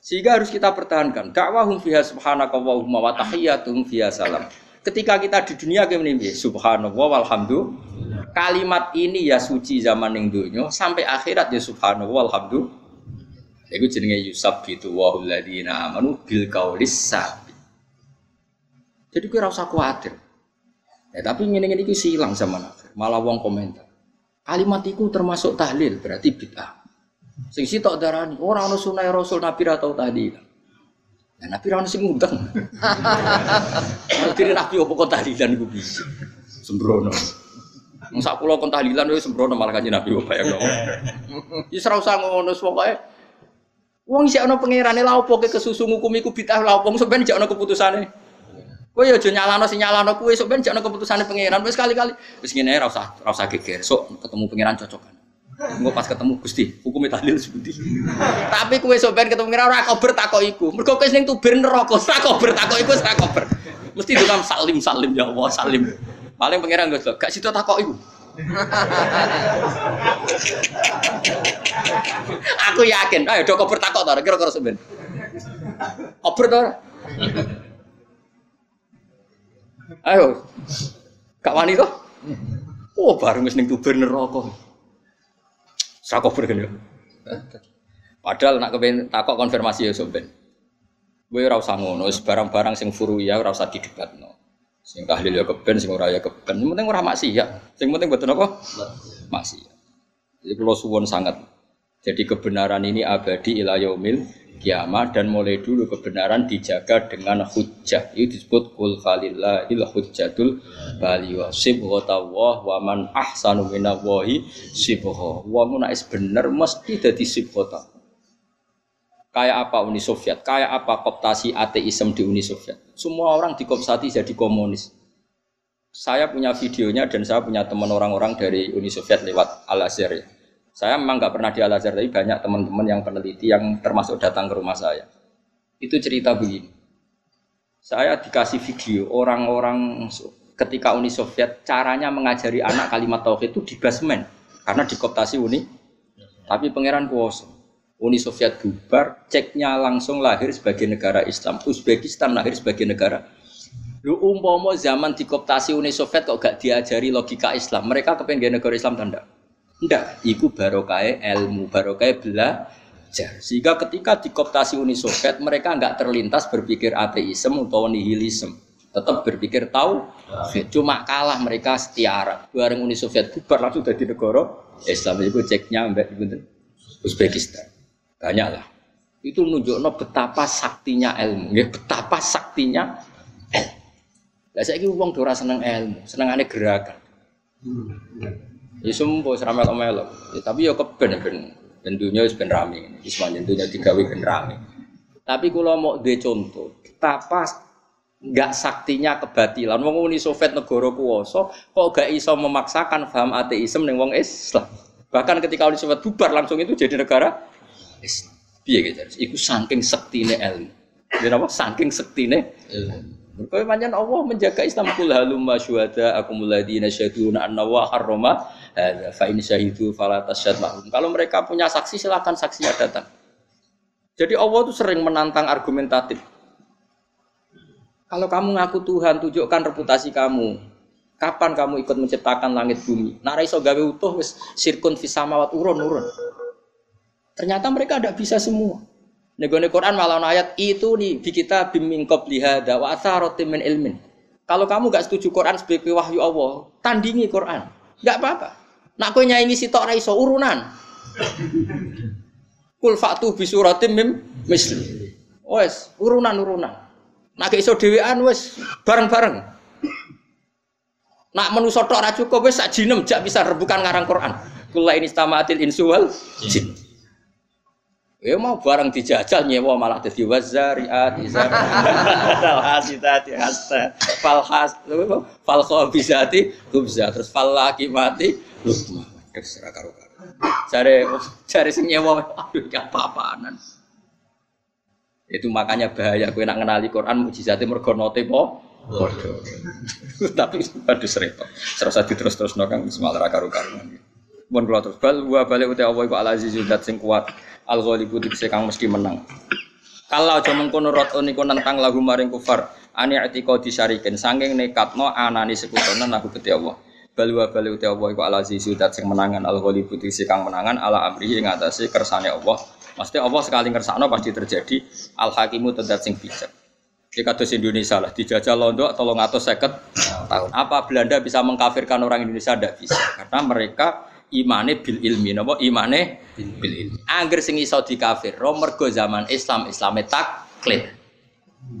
Sehingga harus kita pertahankan. Dakwahum fiha subhanakallahumma wa tahiyyatuhum fiha salam. Ketika kita di dunia kayak ini, subhanallah walhamdulillah. Kalimat ini ya suci zaman yang dunia sampai akhirat ya subhanallah walhamdulillah. Iku jenenge yusabbitu wa alladziina amanu bil. Jadi kira usah khawatir. Ya, tapi ngene-ngene iki silang zaman akhir. Malah wong komentar. Kalimat itu termasuk tahlil berarti bid'ah. Sing sitok darani ora ana sunah Rasul Nabi ra tau tahlilan. Nah, Nabi ra ono sing ngundang. Diri Nabi opo kok tahlilan iku bisa. Sembrono. Wong sak kula kon tahlilan wis sembrono malah kanjeng Nabi kok bayang ngono. Wis ora usah ngono pokoke. Wong isih ana pangerane lha opo ke kesusu ngukum iku bid'ah lha opo sampeyan jek ana keputusane. Kowe ya aja nyalano sing nyalano kowe sok ben jek ana keputusane pangeran wis kali-kali. Wis ngene ora usah ora usah geger. Sok ketemu pangeran cocokan. Engko pas ketemu Gusti, hukumnya tahlil seperti. Tapi kowe sok ben ketemu pangeran ora kober takok iku. Mergo kowe ning tuber neraka, ora kober iku ora kober. Mesti tukang salim salim ya Allah salim. Paling pangeran gak gak situ takok iku. Aku yakin, ayo do kober takok ta kira-kira sampean. Kober ora? Ayo. Gak wani kok? Oh, bareng wis ning tuber. Sak kober kan ya. Padahal nak kepen takok konfirmasi ya sampean. Kowe ora usah ngono, barang-barang sing furuya ora usah didebatno. Sing tahlil ya keben, sing ora ya keben. Penting ora maksiat. Sing penting mboten apa? Maksiat. Jadi kalau suwon sangat. Jadi kebenaran ini abadi ila yaumil kiamat dan mulai dulu kebenaran dijaga dengan hujjah. Itu disebut kul falillahil hujjatul bali wa sibghatullah wa man ahsanu minallahi sibgha. Wa mun bener mesti dadi sibghata. Kayak apa Uni Soviet? Kayak apa koptasi ateisme di Uni Soviet? Semua orang dikopsati jadi komunis. Saya punya videonya dan saya punya teman orang-orang dari Uni Soviet lewat Al Azhar. Ya. Saya memang nggak pernah di Al Azhar, tapi banyak teman-teman yang peneliti yang termasuk datang ke rumah saya. Itu cerita begini. Saya dikasih video orang-orang ketika Uni Soviet caranya mengajari anak kalimat tauhid itu di basement karena dikoptasi Uni. Tapi pangeran kuoso. Uni Soviet bubar, ceknya langsung lahir sebagai negara Islam. Uzbekistan lahir sebagai negara. Lu umpomo zaman dikoptasi Uni Soviet kok gak diajari logika Islam. Mereka kepengen negara Islam tanda. Ndak, iku barokai ilmu, barokai belajar. Sehingga ketika dikoptasi Uni Soviet, mereka nggak terlintas berpikir ateisme atau nihilisme. Tetap berpikir tahu, cuma kalah mereka setiara. Bareng Uni Soviet bubar langsung dari negara Islam itu ceknya mbak Uzbekistan. Banyak lah. Itu menunjukkan betapa saktinya ilmu, ya, betapa saktinya ilmu. Lah saya ini uang dora seneng ilmu, senengannya gerakan. Ya semua seramel omel, ya, tapi ya keben ben tentunya wis ben rame, wis tentunya digawe ben rame. Tapi kalau mau de contoh, betapa nggak saktinya kebatilan. Wong Uni Soviet negara kuwasa kok gak iso memaksakan paham ateisme ning wong Islam. Bahkan ketika Uni Soviet bubar langsung itu jadi negara Islam. Piye gitu? Iku saking sektine ilmu. Ya apa? Saking sektine ilmu. Mergo pancen Allah menjaga Islam kul halum syuhada akumul ladina syahiduna anna wa harrama hadza fa in syahidu fala. Kalau mereka punya saksi silakan saksinya datang. Jadi Allah itu sering menantang argumentatif. Kalau kamu ngaku Tuhan, tunjukkan reputasi kamu. Kapan kamu ikut menciptakan langit bumi? Narai so gawe utuh wis sirkun fisamawat urun urun. Ternyata mereka tidak bisa semua. Negone Quran malah ayat itu nih di kita bimingkop lihada wa min ilmin. Kalau kamu gak setuju Quran sebagai wahyu Allah, tandingi Quran. Gak apa-apa. Nak kowe nyanyi sitok ra iso urunan. Kul fatu bi suratim mim misli. Wes, urunan-urunan. Nak iso dhewean wes bareng-bareng. Nak menuso tok ra cukup wes sak jinem jak bisa rebukan ngarang Quran. Kula ini stamatil insu wal jin. Ya mau barang dijajal nyewa malah dadi wazariat izar. Falhasitati hasta. Falhas fal khabisati khubza terus fal mati lukma. Terserah karo karo. Cari cari sing nyewa aduh ya apa-apaanan. Itu makanya bahaya kowe nak ngenali Quran mujizate mergo note po. Tapi aduh serempet. Serasa diterus-terus no kang malah karo-karuan. Mun kula terus bal wa balik uti Allah iku al azizul sing kuat al ghalibu dikse kang mesti menang. Kalau aja mengkono rot niku nentang lagu maring kufar ani atika disyarikin saking nekatno anani sekutonan aku gede Allah. Bal wa balik uti Allah iku al azizul sing menangan al ghalibu dikse kang menangan ala amrihi ing atase kersane Allah. Mesti Allah sekali ngersakno pasti terjadi al hakimu tedat sing bijak. Di kados Indonesia lah, dijajah londo atau seket tahun. Apa Belanda bisa mengkafirkan orang Indonesia? Tidak bisa, karena mereka imane bil ilmi napa? Imane bil ilmi. angger sing iso dikafir mergo zaman Islam Islame taklid.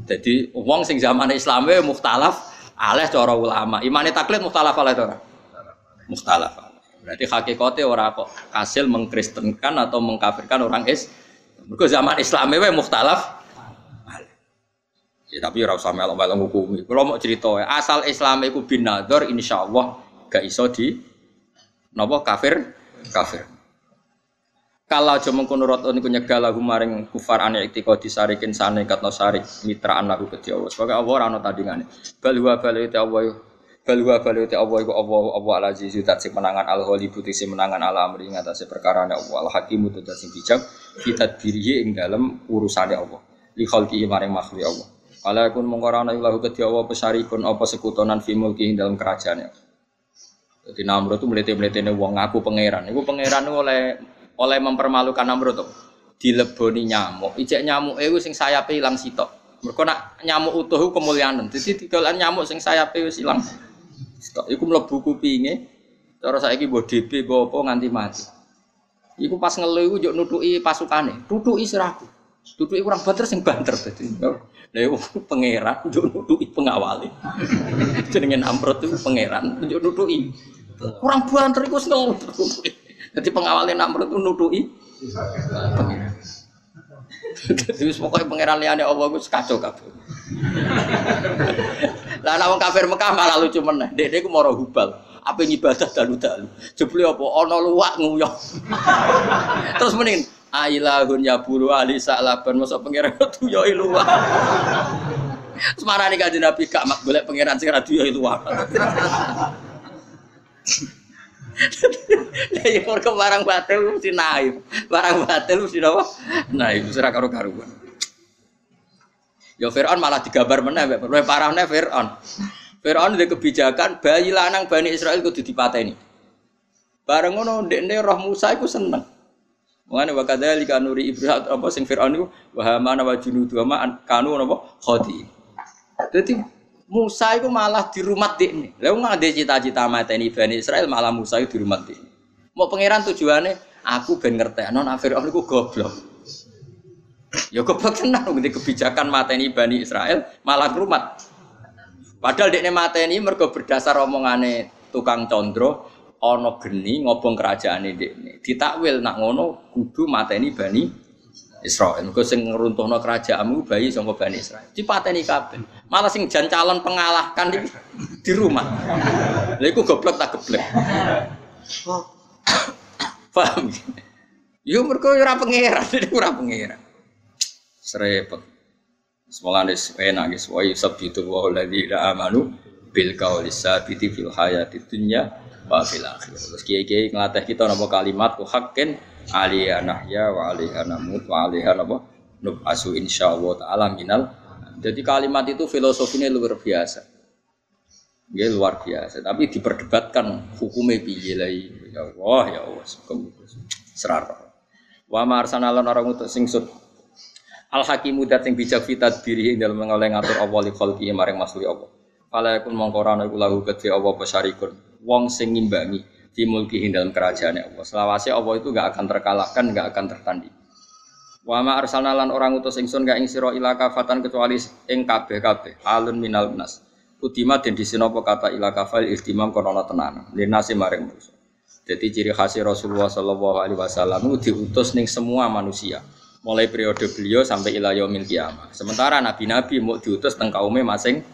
Jadi wong sing zaman Islame mukhtalaf aleh cara ulama. Imane taklid mukhtalaf aleh ora? Mukhtalaf. Berarti hakikatnya ora kok hasil mengkristenkan atau mengkafirkan orang is mergo zaman Islame wae mukhtalaf Ya, tapi ora usah melok-melok hukumi. Kalau mau cerita asal Islam iku bin nador insyaallah gak iso di Napa kafir? Kafir. Kalau aja mengkono roton iku nyegal lagu maring kufar ane iktiko disarikin sane katno sarik mitraan lagu kedhi Allah. Sebagai Allah ora ana tandingane. Bal huwa bal Allah bal huwa bal te Allah iku Allah Allah al aziz zat sing menangan al ghalibu sing menangan ala amri ngatasé perkara Allah al hakimu zat sing bijak kita dirihi ing dalem urusane Allah. Li khalqi maring makhluk Allah. Ala kun mongko ana lahu kedhi Allah pesarikun apa sekutonan fi mulki ing dalem kerajaane. Jadi Namrud itu melete-melete wong ngaku pangeran. Iku pangeran oleh oleh mempermalukan Namrud tuh. Dileboni nyamuk. Ijek nyamuk itu sing sayape ilang sitok. Mereka nak nyamuk utuh kemuliaan. Jadi tidolan nyamuk sing sayape wis ilang sitok. Iku mlebu kupinge. Cara saiki mbok DP mbok apa nganti mati. Iku pas ngelu iku njuk nutuki pasukane. Tutuki siraku. Tutuki kurang banter sing banter dadi. Lah pangeran njuk nutuki pengawali. Jenenge Namrud itu pangeran njuk nutuki. Kurang banter iku seneng. Jadi pengawalnya Namrud itu nutui. Jadi pokoknya pangeran liane Allah itu kacau kabeh. Lah nek wong kafir Mekah malah lucu meneh. Dek ku moro hubal. Apa ibadah dalu-dalu. Jebule apa ana luwak nguyah. Terus mending ailahun ya buru ali sa'laban masa pangeran itu yo luwak. Semarani kanjeng Nabi gak mak golek pangeran sing ra duwe luwak. Ya mergo barang batil mesti naif. Barang batil mesti napa? Naif ora karo karuan. Ya Fir'aun malah digambar meneh mek luwih parahne Fir'aun. Fir'aun ndek kebijakan bayi lanang Bani Israel kudu dipateni. Bareng ngono ndekne roh Musa iku seneng. Mengane wa kadzalika nuri Ibrahim apa sing Fir'aun iku wa hamana wa junudu ma kanu napa khati. Dadi Musa itu malah di rumah ini. Lalu nggak ada cita-cita mata ini Bani Israel malah Musa itu di rumah ini. Mau pangeran tujuannya aku ben ngerti non Fir'aun itu goblok. Ya goblok tenan ngerti kebijakan mata ini Bani Israel malah rumah. Padahal dekne mata ini mergo berdasar omongane tukang condro ono geni ngobong kerajaan ini. Ditakwil nak ngono kudu mata ini Bani Israel. Mergo sing ngruntuhno kerajaanmu bayi sangka Bani Israel. Dipateni kabeh. Malah sing jan calon pengalahkan di, di rumah. Lha iku goblok tak geblek. Paham? Yo mergo ora pangeran, ora pangeran. Serepet. Semoga nih enak guys. Wa yusabbitu wa alladziina amanu bil qawli sabiti fil hayati dunya wa fil akhirah. Terus kiai-kiai ngelatih kita nama kalimat ku hakin alaiha nahya wa alaiha namut wa alaiha napa? Nubasu insyaallah taala minal. Jadi kalimat itu filosofinya luar biasa. Ya luar biasa. Tapi diperdebatkan hukumnya piye ya Allah ya Allah serar. Wa ma arsalna orang untuk sing sud. Al hakimu dat sing bijak fitat diri dalam mengoleh ngatur li khalqi maring masuli Allah kala yakun mongko iku lahu kedhe Allah pesarikun wong sing ngimbangi di mulki dalam kerajaan Allah. Selawase Allah itu gak akan terkalahkan, gak akan tertanding. Wa ma lan orang utus ingsun gak ing sira ila kafatan kecuali ing kabeh-kabeh alun minal nas. Udima den disinopo kata ila kafal istimam kono tenan. Linase maring manusia. Jadi ciri khas Rasulullah Shallallahu Alaihi Wasallam itu diutus ning semua manusia, mulai periode beliau sampai ila yaumil kiamah. Sementara nabi-nabi mau diutus teng kaume masing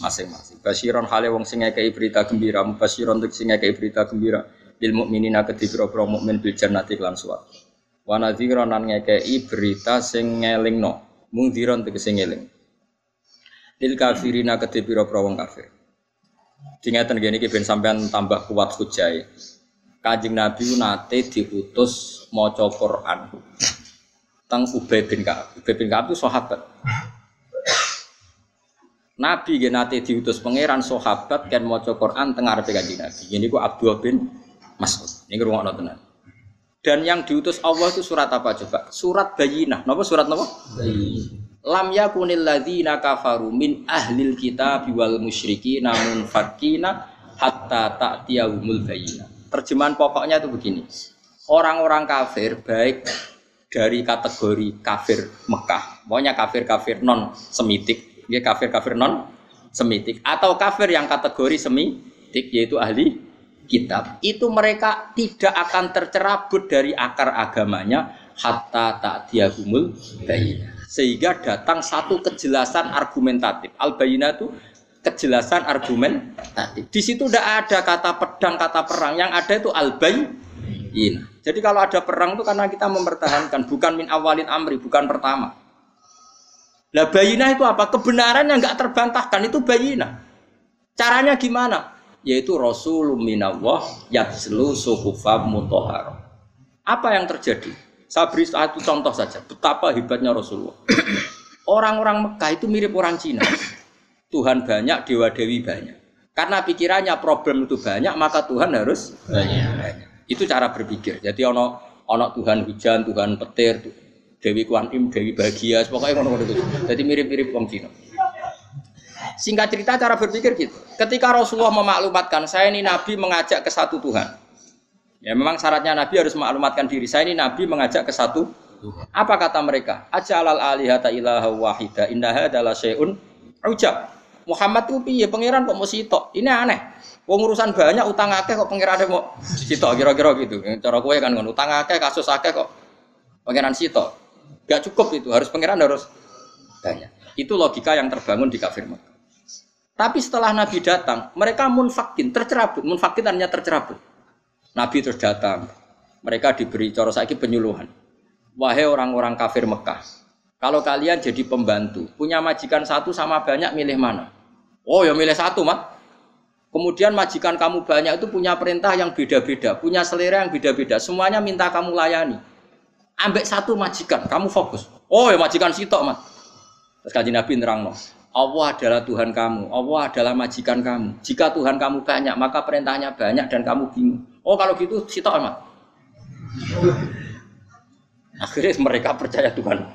masing-masing. Basiron hale wong sing ngekei berita gembira, basiron untuk sing ngekei berita gembira lil mukminina kedhi pira-pira mukmin bil jannati lan suwarga. Wa nadhiron lan ngekei berita sing ngelingno, mungdiron tegese ngeling. Lil kafirina kedhi pira-pira wong kafir. Dingeten gini iki ben sampean tambah kuat hujai. Kanjeng Nabi nate diutus maca Quran. Teng Ubay bin Ka'ab. Ubay bin Ka'ab itu sahabat. Nabi ya nate diutus pangeran sahabat kan maca Quran tengah arepe kanjeng Nabi. Ini ku Abdul bin Mas'ud. Ini rungokno tenan. Dan yang diutus Allah itu surat apa coba? Surat Bayinah. Napa surat napa? Bayinah. Lam yakunil ladzina kafaru min ahlil kitab wal musyriki namun fakina hatta ta'tiyahumul bayinah. Terjemahan pokoknya itu begini. Orang-orang kafir baik dari kategori kafir Mekah, pokoknya kafir-kafir non semitik, ya kafir-kafir non semitik. Atau kafir yang kategori semitik yaitu ahli kitab. Itu mereka tidak akan tercerabut dari akar agamanya hatta tak diagumul bayina sehingga datang satu kejelasan argumentatif. Al bayina itu kejelasan argumentatif. Di situ tidak ada kata pedang kata perang. Yang ada itu al bayina jadi kalau ada perang itu karena kita mempertahankan, bukan min awalin amri, bukan pertama. Lah bayinah itu apa? Kebenaran yang nggak terbantahkan itu bayinah. Caranya gimana? Yaitu Rasulullah minallah yatslu suhufam mutohar. Apa yang terjadi? Saya beri satu contoh saja, betapa hebatnya Rasulullah. Orang-orang Mekah itu mirip orang Cina. Tuhan banyak, dewa dewi banyak. Karena pikirannya problem itu banyak, maka Tuhan harus banyak. banyak. Itu cara berpikir. Jadi ono ono Tuhan hujan, Tuhan petir, Dewi Kuan Im, Dewi Bahagia, pokoknya ngono itu. Jadi mirip-mirip wong Cina. Singkat cerita cara berpikir gitu. Ketika Rasulullah memaklumatkan saya ini Nabi mengajak ke satu Tuhan. Ya memang syaratnya Nabi harus memaklumatkan diri. Saya ini Nabi mengajak ke satu apa kata mereka? Ajalal alihata ilaha wahida innaha adalah syai'un ujab. Muhammad itu piye pangeran kok mau sitok? Ini aneh. Wong urusan banyak utang akeh kok pangeran mau sitok kira-kira gitu. Cara kowe kan ngono, utang akeh kasus akeh kok pangeran sitok. Gak cukup itu, harus pangeran harus banyak. Itu logika yang terbangun di kafir Mekah. Tapi setelah Nabi datang, mereka munfakin, tercerabut. Munfakin artinya tercerabut. Nabi terus datang. Mereka diberi cara saiki penyuluhan. Wahai orang-orang kafir Mekah, kalau kalian jadi pembantu, punya majikan satu sama banyak, milih mana? Oh ya milih satu, mat. Kemudian majikan kamu banyak itu punya perintah yang beda-beda, punya selera yang beda-beda. Semuanya minta kamu layani. Ambek satu majikan, kamu fokus. Oh ya majikan sitok, mat. Terus kaji Nabi nerang no. Allah adalah Tuhan kamu, Allah adalah majikan kamu. Jika Tuhan kamu banyak, maka perintahnya banyak dan kamu bingung. Oh kalau gitu sitok, mat. Akhirnya mereka percaya Tuhan.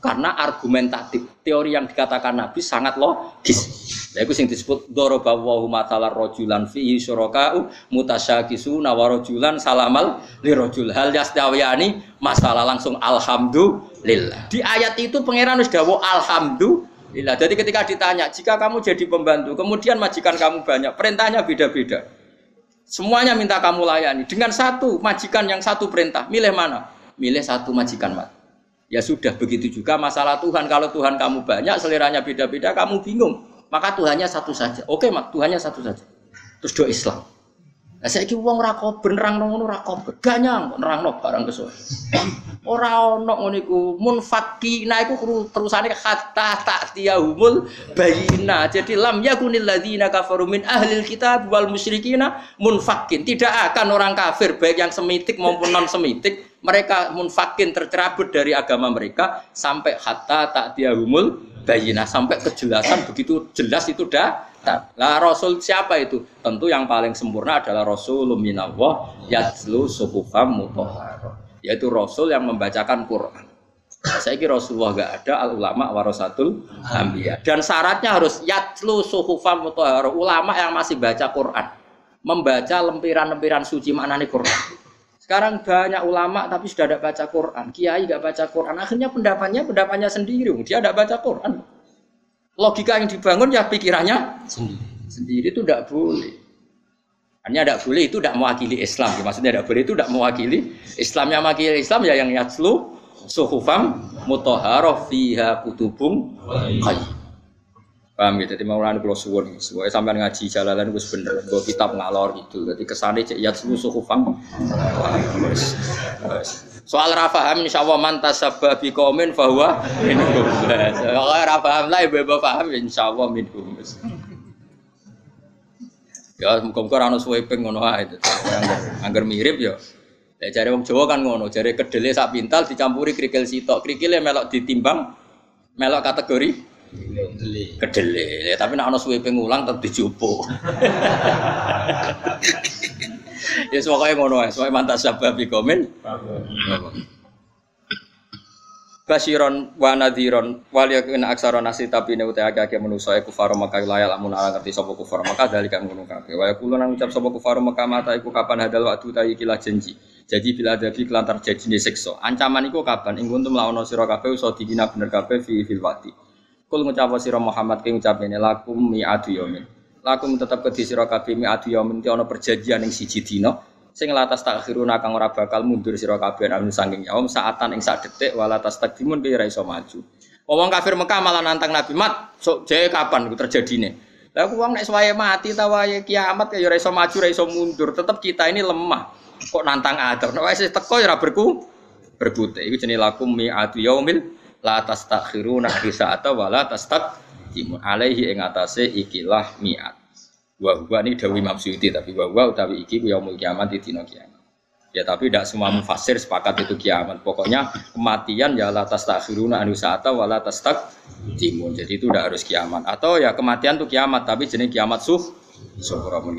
Karena argumentatif, teori yang dikatakan Nabi sangat logis. Ya itu yang disebut doroba wahu matalar rojulan fihi syuraka'u mutasyakisuna wa rojulan salamal li rojul hal yastawiyani masalah langsung alhamdulillah. Di ayat itu pangeran sudah dawuh alhamdulillah. Jadi ketika ditanya, jika kamu jadi pembantu, kemudian majikan kamu banyak, perintahnya beda-beda. Semuanya minta kamu layani. Dengan satu majikan yang satu perintah, milih mana? Milih satu majikan, Mat. Ya sudah begitu juga masalah Tuhan. Kalau Tuhan kamu banyak, seleranya beda-beda, kamu bingung. Maka Tuhannya satu saja. Oke, mak, Tuhannya satu saja. Terus do Islam. Nah, saya kira uang rako benerang nong ora kober, ganyang nerang nong barang kesuwe. Ora ono ngono iku munfaki, nah iku terusane kata tiahumul bayina. Jadi lam yakunil ladzina kafaru min ahlil kitab wal musyrikina munfakin. Tidak akan orang kafir baik yang semitik maupun non semitik mereka munfakin tercerabut dari agama mereka sampai hatta tiahumul bayina sampai kejelasan begitu jelas itu dah lah Rasul siapa itu? Tentu yang paling sempurna adalah Rasulullah minallah yatlu suhufam. Yaitu Rasul yang membacakan Quran. Saya kira Rasulullah gak ada al ulama warasatul ambiya. Dan syaratnya harus yatlu suhufam mutahharah. Ulama yang masih baca Quran. Membaca lempiran-lempiran suci maknanya Quran. Sekarang banyak ulama tapi sudah tidak baca Quran. Kiai gak baca Quran. Akhirnya pendapatnya pendapatnya sendiri. Dia tidak baca Quran. Logika yang dibangun ya pikirannya sendiri. Sendiri itu tidak boleh. Hanya tidak boleh itu tidak mewakili Islam. Maksudnya tidak boleh itu tidak mewakili Islam yang mewakili Islam ya yang yatslu suhufam mutahharah fiha kutubung qayyim. Paham gitu, jadi mau lalu kalau suwon, suwon sampai ngaji jalanan gue bener, gue kitab ngalor gitu, jadi kesannya cek yat suhu suhufam. Soal rafaham insya Allah mantas sababi komen bahwa minhum. Kalau rafaham lah ibu ibu paham insya Allah minhum. Ya muka-muka rano swiping ngono aja, angger mirip ya. Ya cari wong Jawa kan ngono, cari kedelai sak pintal dicampuri kerikil sitok, kerikilnya melok ditimbang, melok kategori Kedele. Ya, tapi nek ana suwe pengulang tetep dijupo. ya pokoke ngono ae, soalnya mantas sabab komen. Basiron wa nadhiron wal yakun aksara nasi tapi ne uta akeh manusa iku faro Mekah la ya lamun ora ngerti sapa kufar Mekah dalika ngono kabeh. Wa yaqulu nang ucap sapa kufar Mekah mata iku kapan hadal waktu ta iki janji? Jadi bila ada fi kelantar jajine siksa. Ancaman iku kapan? Ing kuntum laono sira kabeh usa dikina bener kabeh fi fil wati kul ngucap sira Muhammad ki ngucap ini lakum mi adu yamin lakum tetep kedhi sira kabeh mi adu yamin ana perjanjian ing siji dina sing latas takhiruna kang ora bakal mundur sira kabeh anu saking yaum saatan ing sak detik wala tas takdimun ki ora iso maju. Wong kafir Mekah malah nantang Nabi mat, sok jaya kapan terjadine. Lah aku wong nek suwaye mati ta wae kiamat ya ora iso maju ora iso mundur, tetep kita ini lemah. Kok nantang atur. Nek wis teko ya ora berku berbute. Iku jenenge lakum mi'atu yaumil la tastakhiruna bisa atau wala alaihi ing atase ikilah mi'at. Wa huwa ini dawi Imam tapi wa huwa utawi iki yaumul kiamat di dina kiamat. Ya tapi tidak semua mufasir sepakat itu kiamat. Pokoknya kematian ya la tastakhiruna anu sa'ata wa la timun. Jadi itu tidak harus kiamat. Atau ya kematian itu kiamat tapi jenis kiamat suh. Syukur amun